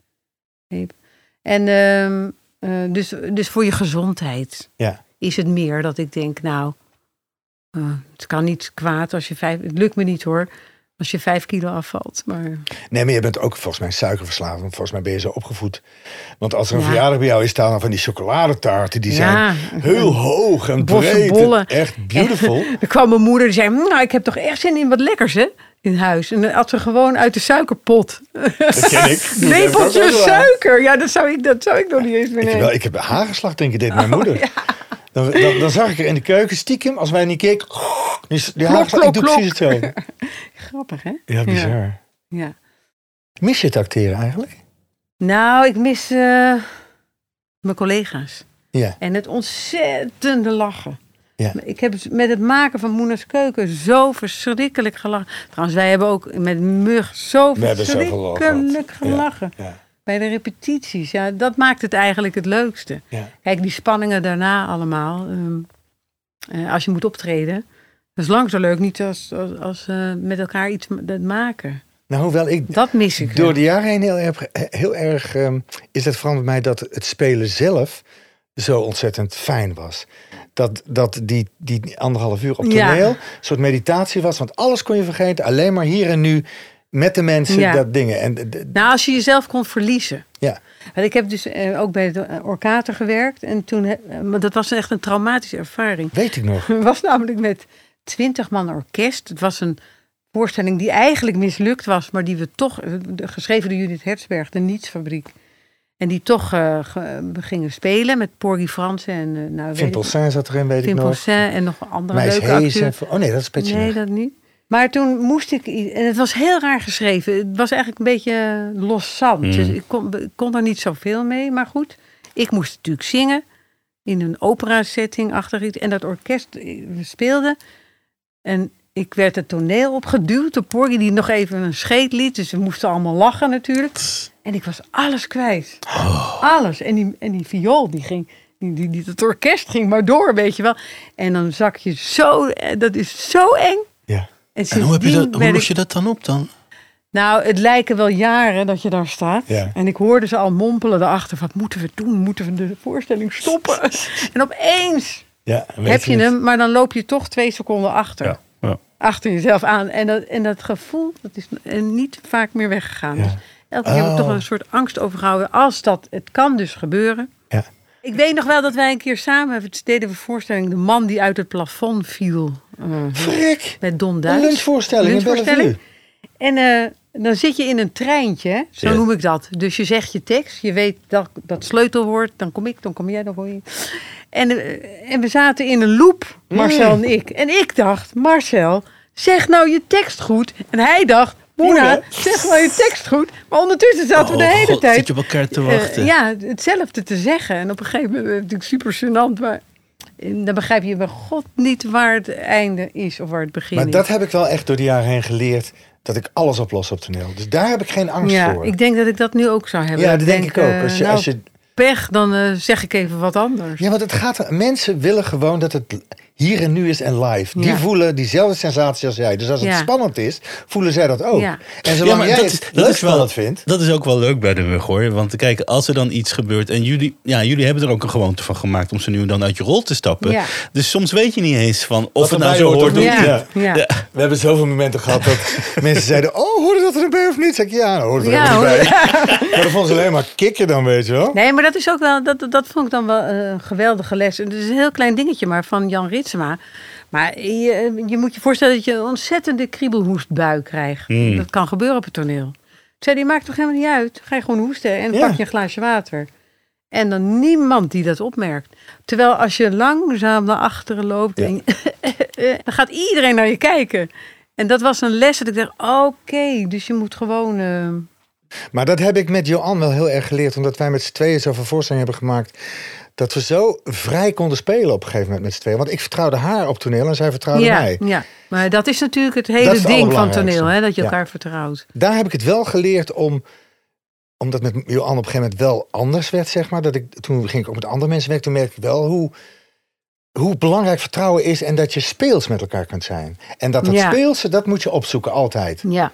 En ehm, eh, dus, dus voor je gezondheid Ja. is het meer dat ik denk, nou, het kan niet kwaad als je vijf, het lukt me niet hoor, als je vijf kilo afvalt. Maar Nee, maar je bent ook volgens mij suikerverslaafd. Want volgens mij ben je zo opgevoed. Want als er een Ja. verjaardag bij jou is, staan dan van die chocoladetaarten. Die Ja. zijn heel hoog en breed. en. Echt beautiful. er kwam mijn moeder die zei, nou, ik heb toch echt zin in wat lekkers hè, in huis. En dan at ze gewoon uit de suikerpot. Dat ken ik. Dat heb ik ook Lepeltje wel gedaan. suiker, ja, dat zou ik, dat zou ik nog niet eens meer Ik heb, wel, ik heb hagelslag drinken, deed Oh, mijn moeder. Dan, dan, dan zag ik er in de keuken stiekem, als wij niet keken. Die, die Klok, ik doe klok, precies hetzelfde. Grappig hè? Ja, bizar. ja. Mis je het acteren eigenlijk? Nou, ik mis eh, mijn collega's. Ja. En het ontzettende lachen. Ja. Ik heb met het maken van Moena's Keuken zo verschrikkelijk gelachen. Trouwens, wij hebben ook met Mug zo We verschrikkelijk Ja. gelachen. Ja. Bij de repetities. Ja, dat maakt het eigenlijk het leukste. Ja. Kijk, die spanningen daarna allemaal. ehm, eh, als je moet optreden. Dat is lang zo leuk niet als, als, als eh, met elkaar iets maken. Nou, hoewel ik Dat mis ik door wel. de jaren heen heel erg, heel erg ehm, is het veranderd bij mij dat het spelen zelf zo ontzettend fijn was. Dat, dat die, die anderhalf uur op Ja. toneel een soort meditatie was. Want alles kon je vergeten. Alleen maar hier en nu met de mensen Ja. dat dingen. En, Nou, als je jezelf kon verliezen. ja. Want ik heb dus eh, ook bij de Orkater gewerkt. En toen, eh, dat was echt een traumatische ervaring. Weet ik nog. Het was namelijk met twintig man orkest. Het was een voorstelling die eigenlijk mislukt was, maar die we toch, eh, geschreven door Judith Hertzberg, de Nietsfabriek. En die toch ge- gingen spelen met Porgy Fransen en uh, nou, Vin Poussin zat erin, weet ik nog. Poussin en nog andere Meis leuke Hees. en- Oh nee, dat is Petje Nee, dat niet. Maar toen moest ik, en het was heel raar geschreven. Het was eigenlijk een beetje los zand. Mm. Dus ik kon, ik kon er niet zoveel mee. Maar goed, ik moest natuurlijk zingen in een opera-setting achter iets. En dat orkest eh, we speelden. En ik werd het toneel opgeduwd door Porgy, die nog even een scheet liet. Dus we moesten allemaal lachen natuurlijk. En ik was alles kwijt. Alles. En die, en die viool, die ging... Die, die, die, het orkest ging maar door, weet je wel. En dan zak je zo... eh, Dat is zo eng. Ja. En, En hoe, heb je dat, hoe los je dat dan op dan? Nou, het lijken wel jaren dat je daar staat. Ja. En ik hoorde ze al mompelen erachter. Wat moeten we doen? Moeten we de voorstelling stoppen? en opeens Ja, heb je het. hem, maar dan loop je toch twee seconden achter. Ja. Ja. Achter jezelf aan. En dat, en dat gevoel, dat is eh, niet vaak meer weggegaan. Ja. Dus elke keer heb ik Oh. toch een soort angst overgehouden. Als dat, het kan dus gebeuren. Ik weet nog wel dat wij een keer samen deden we een voorstelling. De man die uit het plafond viel. eh, Frik! met Don Een Duits. lunchvoorstelling in Lunchvoorstelling. Bellevue. En eh, dan zit je in een treintje, zo Ja. noem ik dat. Dus je zegt je tekst, je weet dat, dat sleutelwoord, dan kom ik, dan kom jij, dan hoor je. En, eh, en we zaten in een loop, Marcel en ik. En ik dacht, Marcel, zeg nou je tekst goed. En hij dacht, Moena. zeg nou je tekst goed. Maar ondertussen zaten we de Oh, hele God, tijd Zit je op elkaar te eh, wachten? ja, hetzelfde te zeggen. En op een gegeven moment, is natuurlijk super gênant, maar eh, dan begrijp je bij God niet waar het einde is of waar het begin Maar is. dat heb ik wel echt door de jaren heen geleerd. Dat ik alles oplos op toneel. Dus daar heb ik geen angst ja, voor. ik denk dat ik dat nu ook zou hebben. ja, dat denk ik ook. eh, Als je, nou, als je, pech, dan eh, zeg ik even wat anders. ja, want het gaat. Mensen willen gewoon dat het hier en nu is en live. Die Ja. voelen diezelfde sensatie als jij. Dus als het Ja. spannend is, voelen zij dat ook. Ja. En zolang jij dat het is- dat leuk is wel- spannend vindt. Dat is ook wel leuk bij de mug hoor. Want kijk, als er dan iets gebeurt en jullie, ja, jullie hebben er ook een gewoonte van gemaakt om ze nu en dan uit je rol te stappen. Ja. Dus soms weet je niet eens van of Wat het nou zo hoort hoort of niet. niet. ja, Ja. ja. Ja. We hebben zoveel momenten gehad dat mensen zeiden: Oh, hoorde dat er erbij of niet? Zeg ik ja, hoort er Ja, helemaal niet hoor. bij. Maar dan vonden ze alleen maar kikken dan, weet je wel. Nee, maar dat is ook wel, dat, dat vond ik dan wel een geweldige les. Het is een heel klein dingetje, maar van Jan Ritsema. Maar je, je moet je voorstellen dat je een ontzettende kriebelhoestbui krijgt. Hmm. Dat kan gebeuren op het toneel. Zei, die maakt toch helemaal niet uit? Ga je gewoon hoesten en Ja. pak je een glaasje water. En dan niemand die dat opmerkt. Terwijl als je langzaam naar achteren loopt, Ja. en dan gaat iedereen naar je kijken. En dat was een les dat ik dacht, oké, dus je moet gewoon... eh, Maar dat heb ik met Johan wel heel erg geleerd. Omdat wij met z'n tweeën zoveel voorstellingen hebben gemaakt. Dat we zo vrij konden spelen op een gegeven moment met z'n tweeën. Want ik vertrouwde haar op toneel en zij vertrouwde ja, mij. Ja, maar dat is natuurlijk het hele het ding van toneel, hè, dat je Ja. elkaar vertrouwt. Daar heb ik het wel geleerd om omdat met Johan op een gegeven moment wel anders werd, zeg maar. Dat ik, toen ging ik ook met andere mensen werken. Toen merkte ik wel hoe, hoe belangrijk vertrouwen is. En dat je speels met elkaar kunt zijn. En dat het Ja. speelse, dat moet je opzoeken altijd. Ja,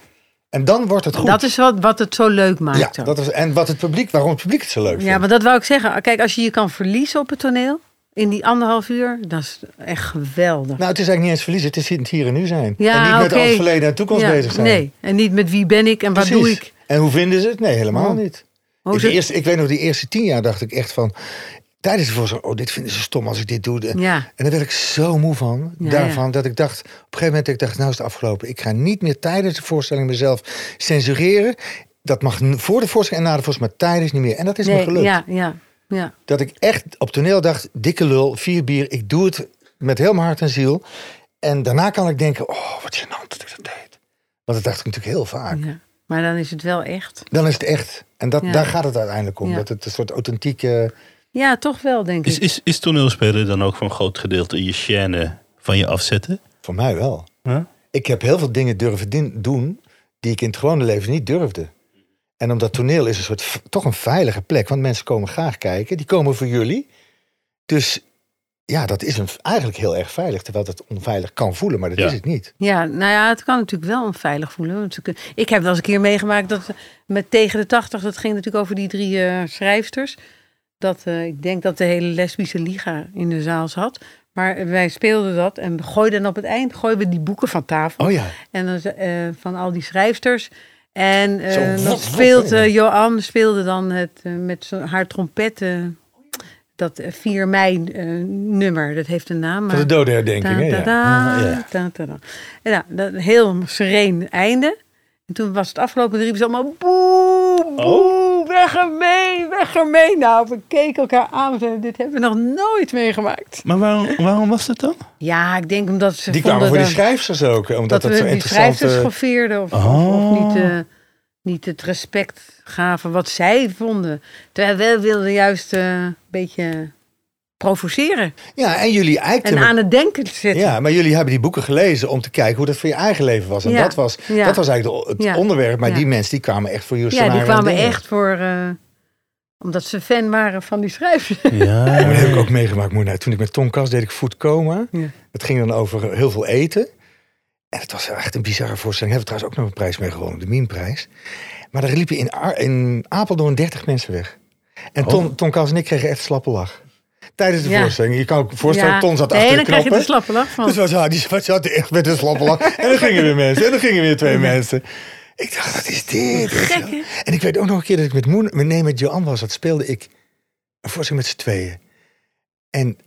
En dan wordt het goed. Dat is wat, wat het zo leuk maakt. ja, ook. dat is, en wat het publiek, waarom het publiek het zo leuk vindt. Ja, maar dat wou ik zeggen. Kijk, als je je kan verliezen op het toneel in die anderhalf uur, dat is echt geweldig. Nou, het is eigenlijk niet eens verliezen. Het is het hier en nu zijn. Ja, en niet met het verleden en toekomst Ja, bezig zijn. Nee, en niet met wie ben ik en wat doe ik. En hoe vinden ze het? Nee, helemaal Oh. niet. Oh, eerste, ik weet nog, die eerste tien jaar dacht ik echt van... Tijdens de voorstelling, oh, dit vinden ze stom als ik dit doe. Ja. En daar werd ik zo moe van, Ja, daarvan, dat ik dacht... Op een gegeven moment, ik dacht, nou is het afgelopen. Ik ga niet meer tijdens de voorstelling mezelf censureren. Dat mag voor de voorstelling en na de voorstelling, maar tijdens niet meer. En dat is me gelukt. ja, ja, ja. Dat ik echt op toneel dacht, dikke lul, vier bier. Ik doe het met heel mijn hart en ziel. En daarna kan ik denken, oh, wat gênant dat ik dat deed. Want dat dacht ik natuurlijk heel vaak. ja. Maar dan is het wel echt. Dan is het echt. En dat, Ja. daar gaat het uiteindelijk om. Ja. Dat het een soort authentieke... Ja, toch wel, denk Is, ik. is, is toneelspelen dan ook voor een groot gedeelte je chaîne van je afzetten? Voor mij wel. Huh? Ik heb heel veel dingen durven doen die ik in het gewone leven niet durfde. En omdat toneel is een soort toch een veilige plek, want mensen komen graag kijken. Die komen voor jullie. Dus ja, dat is een, eigenlijk heel erg veilig, terwijl dat onveilig kan voelen, maar dat Ja. is het niet. Ja, nou ja, het kan natuurlijk wel onveilig voelen. Want ze kun- Ik heb wel eens een keer meegemaakt dat met tegen de tachtig, dat ging natuurlijk over die drie eh, schrijfsters. Dat eh, ik denk dat de hele lesbische liga in de zaal zat. Maar wij speelden dat en gooiden dan op het eind gooiden we die boeken van tafel. Oh ja. En dan, eh, van al die schrijfsters. En eh, Zo, dan eh, Johan speelde dan het, eh, met haar trompet eh, dat eh, 4 mei eh, nummer. Dat heeft een naam. Van Maar... de dodenherdenking, hè? Ja. Ta-ta-da, Ja. ja, dat heel sereen einde. En toen was het afgelopen, en riepen ze allemaal boe, boe, weg ermee, weg ermee. Nou, we keken elkaar aan en zeiden, dit hebben we nog nooit meegemaakt. Maar waarom, waarom was dat dan? Ja, ik denk omdat ze Die kwamen voor die dat- schrijfsters ook, omdat dat het we zo die interessant... schrijvers schoffeerden of, Oh. of, of niet, eh, niet het respect gaven wat zij vonden. Terwijl wij wilden juist eh, een beetje provoceren Ja, en jullie eikten... en aan het denken zetten. Ja, maar jullie hebben die boeken gelezen om te kijken hoe dat voor je eigen leven was. En Ja. dat, was, Ja. dat was eigenlijk het Ja. onderwerp. Maar Ja. die mensen die kwamen echt voor jullie Ja, die kwamen echt voor. eh, omdat ze fan waren van die schrijvers. Ja, maar dat heb ik ook meegemaakt. Moet nou, toen ik met Tom Kas deed ik Food Coma. Ja. Het ging dan over heel veel eten. En het was echt een bizarre voorstelling. Hebben we trouwens ook nog een prijs mee gewonnen, de Mienprijs. Maar er liepen in, in Apeldoorn 30 mensen weg. En Tom, Tom Kas en ik kregen echt slappe lach. Tijdens de Ja. voorstelling. Je kan ook voorstellen, Tom zat nee, achter dan de krijg je knoppen. de slappe lach van. Dus was, ja, die zat echt met een slappe lach. En dan gingen weer mensen. En dan gingen weer twee mensen. Ik dacht, wat is dit? Je Gek? En ik weet ook nog een keer dat ik met Moen, nee, met Johan was. Dat speelde ik een voorstelling met z'n tweeën. En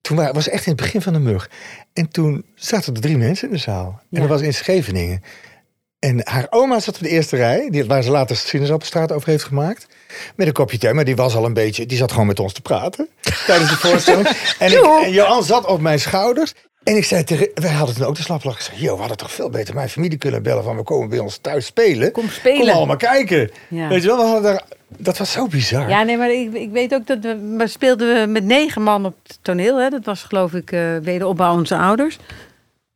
toen wa- was echt in het begin van de mug. En toen zaten er drie mensen in de zaal. En Ja. dat was in Scheveningen. En haar oma zat op de eerste rij, die, waar ze later Sinaasappelstraat over heeft gemaakt. Met een kopje thee, maar die was al een beetje, die zat gewoon met ons te praten tijdens de voorstelling. En, ik, en Johan zat op mijn schouders. En ik zei tegen, wij hadden toen ook de slaplach. Ik zei, joh, we hadden toch veel beter mijn familie kunnen bellen van we komen bij ons thuis spelen. Kom spelen. Kom allemaal kijken. Ja. Weet je wel, we hadden daar, dat was zo bizar. Ja, nee, maar ik, ik weet ook dat we, we speelden we met negen man op het toneel. Hè. Dat was geloof ik eh wederopbouw onze ouders.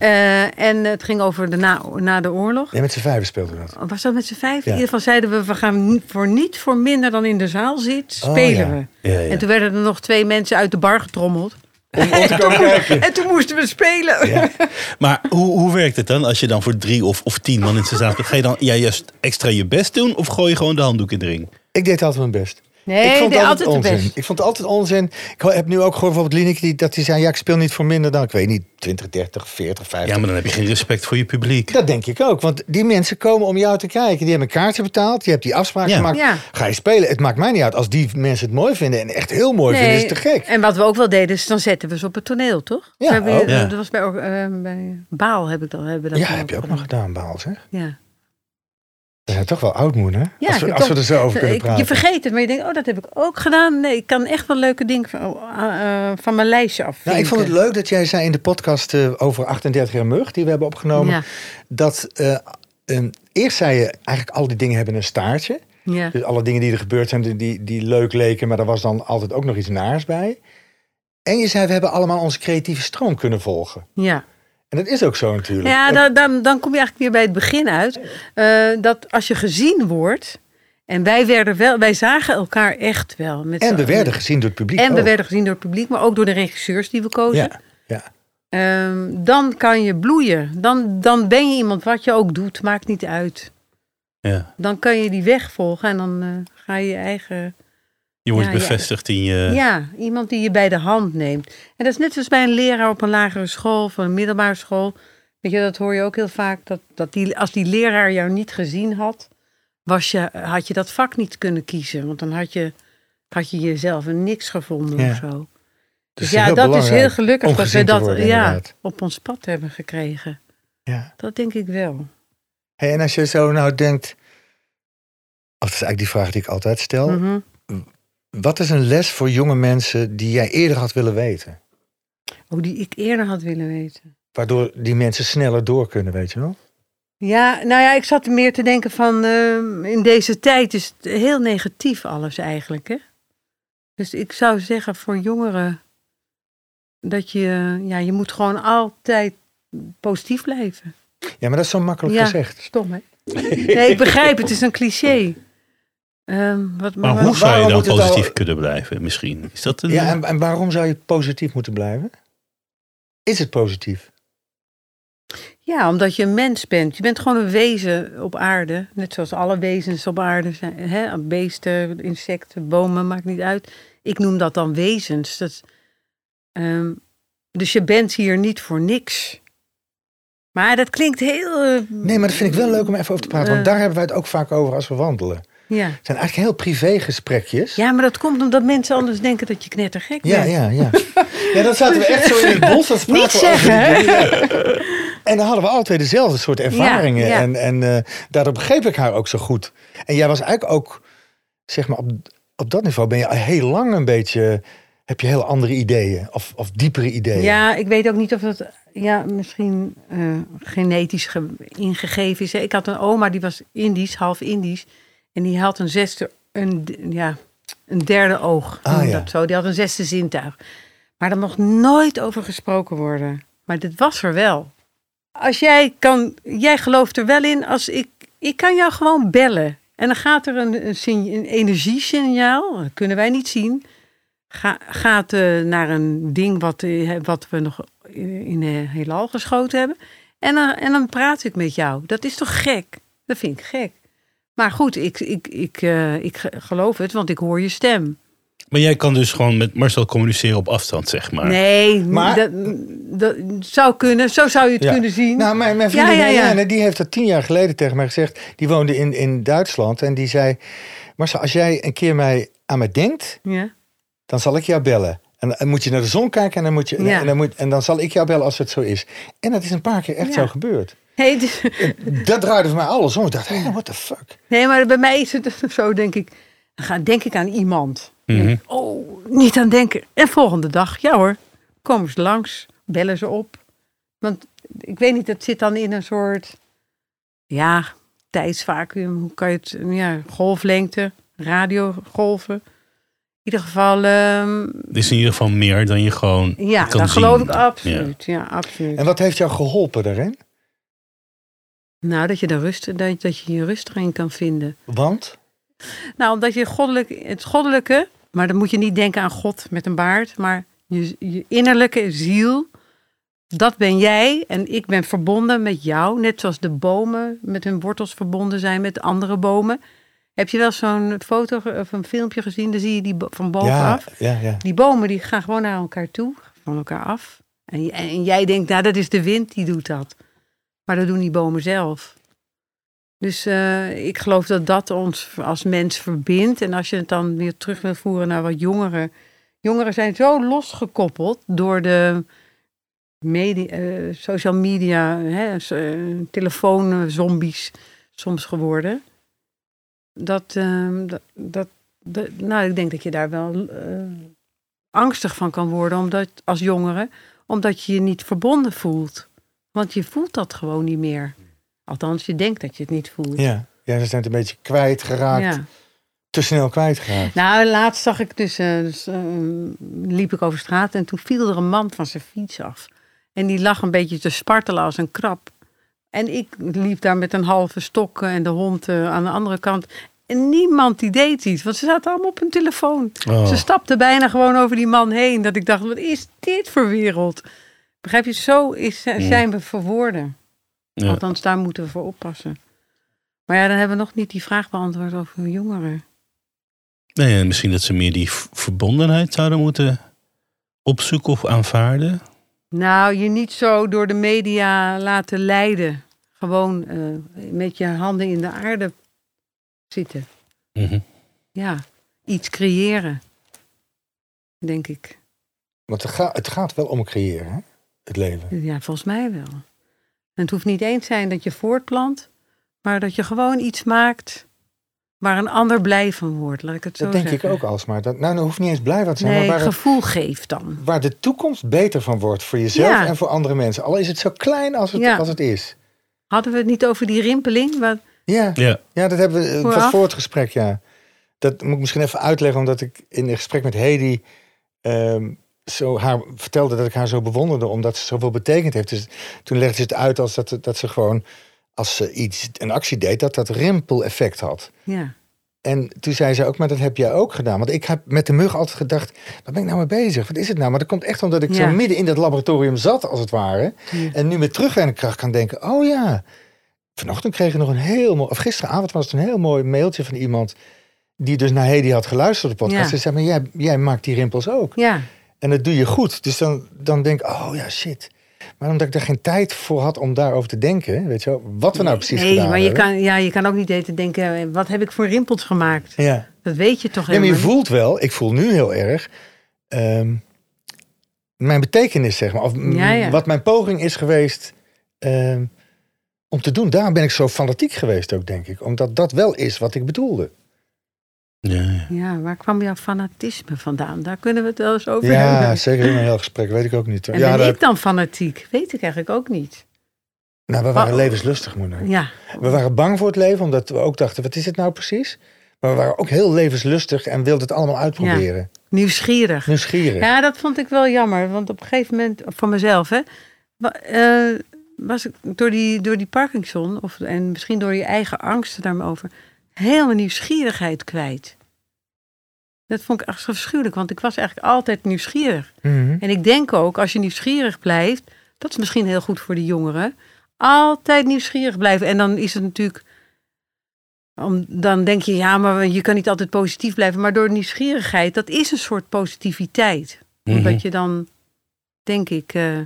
Eh, en het ging over de na, na de oorlog. Nee, met z'n vijven speelden we dat. Was dat met z'n vijf? Ja. In ieder geval zeiden we, we gaan voor niet voor minder dan in de zaal zit, Oh, spelen ja. we. Ja, ja. En toen werden er nog twee mensen uit de bar getrommeld. Om, om te komen kijken. En toen moesten we spelen. Ja. Maar hoe, hoe werkt het dan als je dan voor drie of, of tien man in zijn zaal? Ga je dan ja, juist extra je best doen of gooi je gewoon de handdoek in de ring? Ik deed altijd mijn best. Nee, ik vond het altijd onzin. best. Ik vond het altijd onzin. Ik heb nu ook gehoord bijvoorbeeld Lineke die, dat hij zei... ja, ik speel niet voor minder dan, ik weet niet, 20, 30, 40, 50. Ja, maar dan heb je geen respect voor je publiek. Dat denk ik ook. Want die mensen komen om jou te kijken. Die hebben een kaartje betaald. Je hebt die afspraak Ja. gemaakt. Ja. Ga je spelen. Het maakt mij niet uit. Als die mensen het mooi vinden en echt heel mooi vinden, is het te gek. En wat we ook wel deden, is dan zetten we ze op het toneel, toch? Ja, We hebben, ook. Ja. Dat was bij, eh, bij Baal heb ik dat. Hebben we dat Ja, dan heb je ook nog gedaan, Baal, zeg. Ja. We zijn toch wel oudmoed, hè? Ja, als we, als we er zo over kunnen praten. Je vergeet het, maar je denkt, oh, dat heb ik ook gedaan. Nee, ik kan echt wel leuke dingen van, oh, ah, eh, van mijn lijstje af. Nou, ik vond het leuk dat jij zei in de podcast eh, over 38 jaar mug, die we hebben opgenomen, Ja. dat eh, eerst zei je eigenlijk al die dingen hebben een staartje. Ja. Dus alle dingen die er gebeurd zijn, die- die, die leuk leken, maar er was dan altijd ook nog iets naars bij. En je zei, we hebben allemaal onze creatieve stroom kunnen volgen. ja. En dat is ook zo natuurlijk. Ja, dan, dan, dan kom je eigenlijk weer bij het begin uit. Eh, dat als je gezien wordt. En wij werden wel, wij zagen elkaar echt wel. Met en we werden gezien door het publiek En we werden gezien door het publiek, maar ook door de regisseurs die we kozen. Ja, ja. Ehm, dan kan je bloeien. Dan, dan ben je iemand wat je ook doet, maakt niet uit. Ja. Dan kan je die weg volgen en dan eh, ga je je eigen... Je wordt Ja, ja. bevestigd in je... Ja, iemand die je bij de hand neemt. En dat is net zoals bij een leraar op een lagere school of een middelbare school. Weet je, dat hoor je ook heel vaak. Dat, dat die, als die leraar jou niet gezien had, was je, had je dat vak niet kunnen kiezen. Want dan had je, had je jezelf een niks gevonden Ja. of zo. Dus Dus ja, dat is heel gelukkig dat we dat worden, ja, op ons pad hebben gekregen. Ja. Dat denk ik wel. Hey, en als je zo nou denkt... Of dat is eigenlijk die vraag die ik altijd stel. Mhm. Wat is een les voor jonge mensen die jij eerder had willen weten? Oh, die ik eerder had willen weten. Waardoor die mensen sneller door kunnen, weet je wel? Ja, nou ja, ik zat meer te denken van ehm, in deze tijd is het heel negatief alles eigenlijk. Hè? Dus ik zou zeggen voor jongeren dat je, ja, je moet gewoon altijd positief blijven. Ja, maar dat is zo makkelijk Ja. gezegd. Stom hè? Nee, ik begrijp, het is een cliché. Ehm, wat, Maar hoe zou je dan positief kunnen blijven misschien? Is dat een... Ja, en, en waarom zou je positief moeten blijven? Is het positief? Ja, omdat je een mens bent. Je bent gewoon een wezen op aarde. Net zoals alle wezens op aarde zijn. Hè? Beesten, insecten, bomen, maakt niet uit. Ik noem dat dan wezens. Dat, ehm, dus je bent hier niet voor niks. Maar dat klinkt heel... eh, Nee, maar dat vind ik wel leuk om even over te praten. Want Eh. daar hebben wij het ook vaak over als we wandelen. Het Ja. zijn eigenlijk heel privé gesprekjes. ja, maar dat komt omdat mensen anders denken dat je knettergek Ja, bent. ja, ja. Ja, dan zaten we echt zo in het bos. Dat spraken Niet zeggen, die ja. En dan hadden we alle twee dezelfde soort ervaringen. Ja. En, en eh, daardoor begreep ik haar ook zo goed. En jij was eigenlijk ook, zeg maar, op, op dat niveau ben je al heel lang een beetje... Heb je heel andere ideeën of, of diepere ideeën. Ja, ik weet ook niet of dat ja, misschien eh, genetisch ge- ingegeven is. Ik had een oma die was Indisch, half Indisch. En die had een zesde, een, ja, een derde oog. Ah, ja. dat zo. Die had een zesde zintuig. Maar daar mocht nooit over gesproken worden. Maar dit was er wel. Als jij kan, jij gelooft er wel in als ik, ik kan jou gewoon bellen. En dan gaat er een, een, een energiesignaal, dat kunnen wij niet zien. Ga, gaat eh, naar een ding wat, eh, wat we nog in, heelal geschoten hebben. En, dan en dan praat ik met jou. Dat is toch gek? Dat vind ik gek. Maar goed, ik, ik, ik, eh, ik ge- geloof het, want ik hoor je stem. Maar jij kan dus gewoon met Marcel communiceren op afstand, zeg maar. Nee, Maar- dat, dat zou kunnen. Zo zou je het Ja. kunnen zien. Nou, mijn, mijn vriendin Ja, ja, ja. Marianne, die heeft dat tien jaar geleden tegen mij gezegd. Die woonde in, in Duitsland en die zei... Marcel, als jij een keer mij, aan mij denkt, ja. dan zal ik jou bellen. En dan moet je naar de zon kijken en dan, moet je, Ja. en dan, moet, en dan zal ik jou bellen als het zo is. En dat is een paar keer echt Ja. zo gebeurd. Hey, dus- Dat draaide voor mij alles om. Ik dacht, hey, what the fuck? nee, maar bij mij is het zo, denk ik. Dan ga, denk ik aan iemand. Mhm. Oh, niet aan denken. En volgende dag, ja hoor, komen ze langs, bellen ze op. Want ik weet niet, het zit dan in een soort, ja, tijdsvacuum. Hoe kan je het, ja, golflengte, radiogolven. In ieder geval, ehm, Het is in ieder geval meer dan je gewoon ja, kan dat zien. geloof ik absoluut. Ja, absoluut. En wat heeft jou geholpen daarin? Nou, dat je, de rust, dat, dat je je rust erin kan vinden. Want? Nou, omdat je goddelijk, het goddelijke, maar dan moet je niet denken aan God met een baard, maar je, je innerlijke ziel, dat ben jij en ik ben verbonden met jou, net zoals de bomen met hun wortels verbonden zijn met andere bomen. Heb je wel zo'n foto of een filmpje gezien? Dan zie je die van Ja, bovenaf. ja, ja. Die bomen die gaan gewoon naar elkaar toe, van elkaar af. En, en jij denkt, nou dat is de wind die doet dat. Maar dat doen die bomen zelf. Dus eh, ik geloof dat dat ons als mens verbindt. En als je het dan weer terug wil voeren naar wat jongeren. Jongeren zijn zo losgekoppeld door de media, eh, social media, hè, eh, telefoonzombies soms geworden. Dat, ehm, dat, dat, dat- nou, ik denk dat je daar wel angstig van kan worden omdat, als jongere, omdat je je niet verbonden voelt. Want je voelt dat gewoon niet meer. Althans, je denkt dat je het niet voelt. Ja, ja ze zijn het een beetje kwijtgeraakt. Ja. Te snel kwijtgeraakt. Nou, laatst zag ik dus, eh, dus, eh, liep ik over straat en toen viel er een man van zijn fiets af. En die lag een beetje te spartelen als een krab. En ik liep daar met een halve stok en de hond eh, aan de andere kant. En niemand die deed iets, want ze zaten allemaal op hun telefoon. Oh. Ze stapten bijna gewoon over die man heen. Dat ik dacht, wat is dit voor wereld? Begrijp je, zo is, zijn we verwoorden. Ja. Althans, daar moeten we voor oppassen. Maar ja, dan hebben we nog niet die vraag beantwoord over jongeren. Nee, en misschien dat ze meer die verbondenheid zouden moeten opzoeken of aanvaarden. Nou, je niet zo door de media laten leiden. Gewoon eh, met je handen in de aarde zitten. Mhm. Ja, iets creëren. Denk ik. Want het, gaat het gaat wel om creëren, hè? Het leven. Ja, volgens mij wel. En het hoeft niet eens zijn dat je voortplant, maar dat je gewoon iets maakt waar een ander blij van wordt. Laat ik het zo Dat denk zeggen. ik ook alsmaar. Dat, nou, dat hoeft niet eens blij wat te zijn, Nee, maar waar, het- gevoel geeft dan. waar de toekomst beter van wordt voor jezelf Ja. en voor andere mensen. Al is het zo klein als het, Ja. als het is. Hadden we het niet over die rimpeling? Wat, Ja, Ja, ja dat hebben we. Was voor het gesprek, ja. Dat moet ik misschien even uitleggen, omdat ik in een gesprek met Hedy ehm, zo haar vertelde dat ik haar zo bewonderde, omdat ze zoveel betekend heeft. Dus toen legde ze het uit als dat, dat ze gewoon, als ze iets, een actie deed, dat dat rimpeleffect had. ja. En toen zei ze ook, maar dat heb jij ook gedaan. Want ik heb met de mug altijd gedacht, waar ben ik nou mee bezig? Wat is het nou? Maar dat komt echt omdat ik Ja. zo midden in dat laboratorium zat, als het ware. Ja. En nu met terugwerkende kracht kan denken, oh ja. Vanochtend kreeg ik nog een heel mooi, of gisteravond was het een heel mooi mailtje van iemand die dus naar Hedy had geluisterd op de podcast. Ja. Ze zei, maar jij, jij maakt die rimpels ook. ja, En dat doe je goed. Dus dan, dan denk ik, oh ja, shit. Maar omdat ik er geen tijd voor had om daarover te denken, weet je wel, wat we nou precies nee, gedaan maar je hebben. kan, ja, je kan ook niet eten denken, wat heb ik voor rimpels gemaakt? Ja. Dat weet je toch Nee, maar je helemaal voelt wel, ik voel nu heel erg, ehm, mijn betekenis, zeg maar. Of m- Ja, ja. wat mijn poging is geweest ehm, om te doen. Daarom ben ik zo fanatiek geweest ook, denk ik. Omdat dat wel is wat ik bedoelde. Ja, ja. Ja, waar kwam jouw fanatisme vandaan? Daar kunnen we het wel eens over Ja, hebben. zeker in een heel gesprek, weet ik ook niet. En ja, ben ik dan fanatiek? Weet ik eigenlijk ook niet. nou, we waren Oh. levenslustig, moeder. Ja, We waren bang voor het leven, omdat we ook dachten, wat is het nou precies? Maar we waren ook heel levenslustig en wilden het allemaal uitproberen. nieuwsgierig. Nieuwsgierig. Ja, dat vond ik wel jammer. Want op een gegeven moment, voor mezelf, hè, eh, was ik door die, door die Parkinson, of, en misschien door je eigen angsten daarover, helemaal nieuwsgierigheid kwijt. Dat vond ik echt afschuwelijk, want ik was eigenlijk altijd nieuwsgierig. Mhm. En ik denk ook, als je nieuwsgierig blijft, dat is misschien heel goed voor de jongeren. Altijd nieuwsgierig blijven. En dan is het natuurlijk. Om, dan denk je, ja, maar je kan niet altijd positief blijven. Maar door nieuwsgierigheid, dat is een soort positiviteit. Mhm. Omdat je dan, denk ik, eh,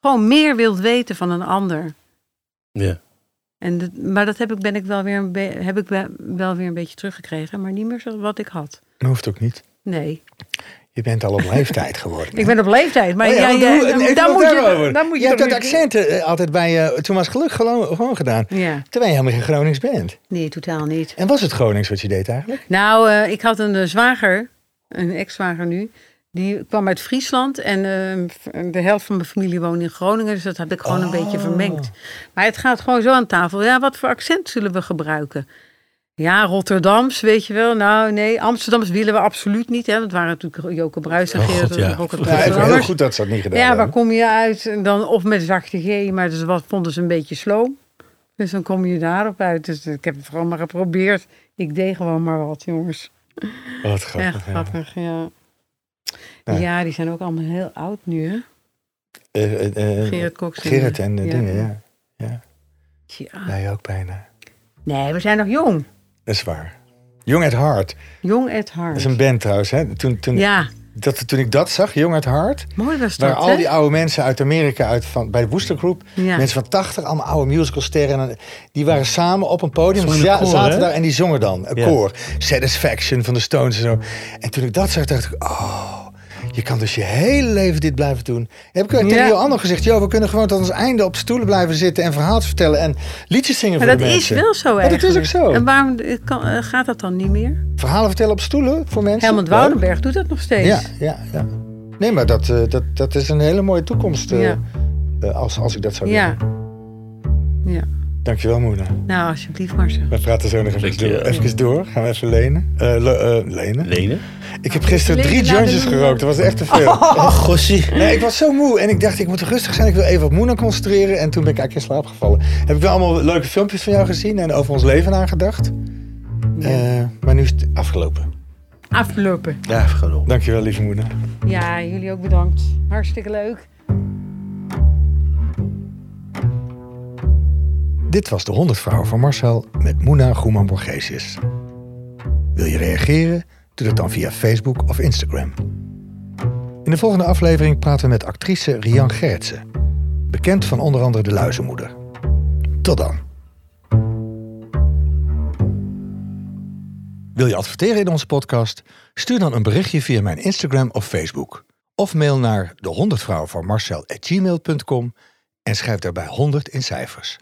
gewoon meer wilt weten van een ander. ja. En dat, maar dat heb ik, ben ik wel weer een be- heb ik wel, weer een beetje teruggekregen. Maar niet meer zo wat ik had. Dat hoeft ook niet. Nee. Je bent al op leeftijd geworden. Ik ben op leeftijd. Maar Oh ja, daar moet je, daar moet je je hebt dat accent eh, altijd bij eh toen was geluk gewoon, gewoon gedaan. Terwijl je helemaal geen Gronings bent. nee, totaal niet. En was het Gronings wat je deed eigenlijk? Nou, eh, ik had een eh, zwager, een ex-zwager nu. Die kwam uit Friesland en eh, de helft van mijn familie woont in Groningen. Dus dat heb ik gewoon een beetje vermengd. Maar het gaat gewoon zo aan tafel. Ja, wat voor accent zullen we gebruiken? Ja, Rotterdams, weet je wel. Nou, nee, Amsterdams willen we absoluut niet. Hè. Dat waren natuurlijk Joke Bruijs en Oh, Gerard God, ja. Ja, heel goed dat ze dat niet gedaan Ja, waar kom je uit? En dan, of met zachte G, maar dus wat vonden ze een beetje sloom. Dus dan kom je daarop uit. Dus ik heb het gewoon maar geprobeerd. Ik deed gewoon maar wat, jongens. Wat grappig. Echt ja. grappig, ja. Ja. Ja, die zijn ook allemaal heel oud nu, hè? Eh, eh, eh, Gerrit Cox. en- Gerrit en eh, ja. dingen, ja. ja. Ja. Jij ook bijna. Nee, we zijn nog jong. Dat is waar. Jong at Heart. Jong at Dat heart. is een band trouwens. Hè? Toen, toen, Ja, dat, toen ik dat zag, Jong at Heart. mooi was dat, Waar al hè? die oude mensen uit Amerika, uit van, bij de Wooster Group. Ja. Mensen van 80, allemaal oude musicalsterren. En die waren samen op een podium. Ja, koor, zaten hè? daar en die zongen dan. Een Ja. koor. Satisfaction van de Stones en zo. En toen ik dat zag, dacht ik... Oh, je kan dus je hele leven dit blijven doen. Heb ik tegen Ja. Jo Anno gezegd... joh, we kunnen gewoon tot ons einde op stoelen blijven zitten... en verhaaltjes vertellen en liedjes zingen Maar voor dat is wel zo Maar dat eigenlijk. is ook zo. En waarom eh, kan, eh, gaat dat dan niet meer? Verhalen vertellen op stoelen voor mensen. Helmut. Woudenberg doet dat nog steeds. Ja, ja, ja. Nee, maar dat, eh, dat, dat is een hele mooie toekomst... Ja. als, als ik dat zou Ja. willen. ja. Dankjewel, moeder. Nou, alsjeblieft maar zo. We praten zo nog even door. Even door. Gaan we even lenen. Eh, le- eh, lenen. Lenen? Ik heb gisteren drie jointjes gerookt. Dat was echt te veel. Oh, gossie. Nee, ik was zo moe. En ik dacht, ik moet rustig zijn. Ik wil even op Moena concentreren. En toen ben ik eigenlijk in slaap gevallen. Heb ik wel allemaal leuke filmpjes van jou gezien. En over ons leven nagedacht. Ja. Eh, maar nu is het afgelopen. Afgelopen. Ja, op. Dankjewel, lieve moeder. Ja, jullie ook bedankt. Hartstikke leuk. Dit was de 100 vrouwen van Marcel met Moena Groeman Borgesius. Wil je reageren? Doe dat dan via Facebook of Instagram. In de volgende aflevering praten we met actrice Rian Gertsen, bekend van onder andere De Luizenmoeder. Tot dan. Wil je adverteren in onze podcast? Stuur dan een berichtje via mijn Instagram of Facebook. Of mail naar de 100 vrouwen van Marcel en schrijf daarbij 100 in cijfers.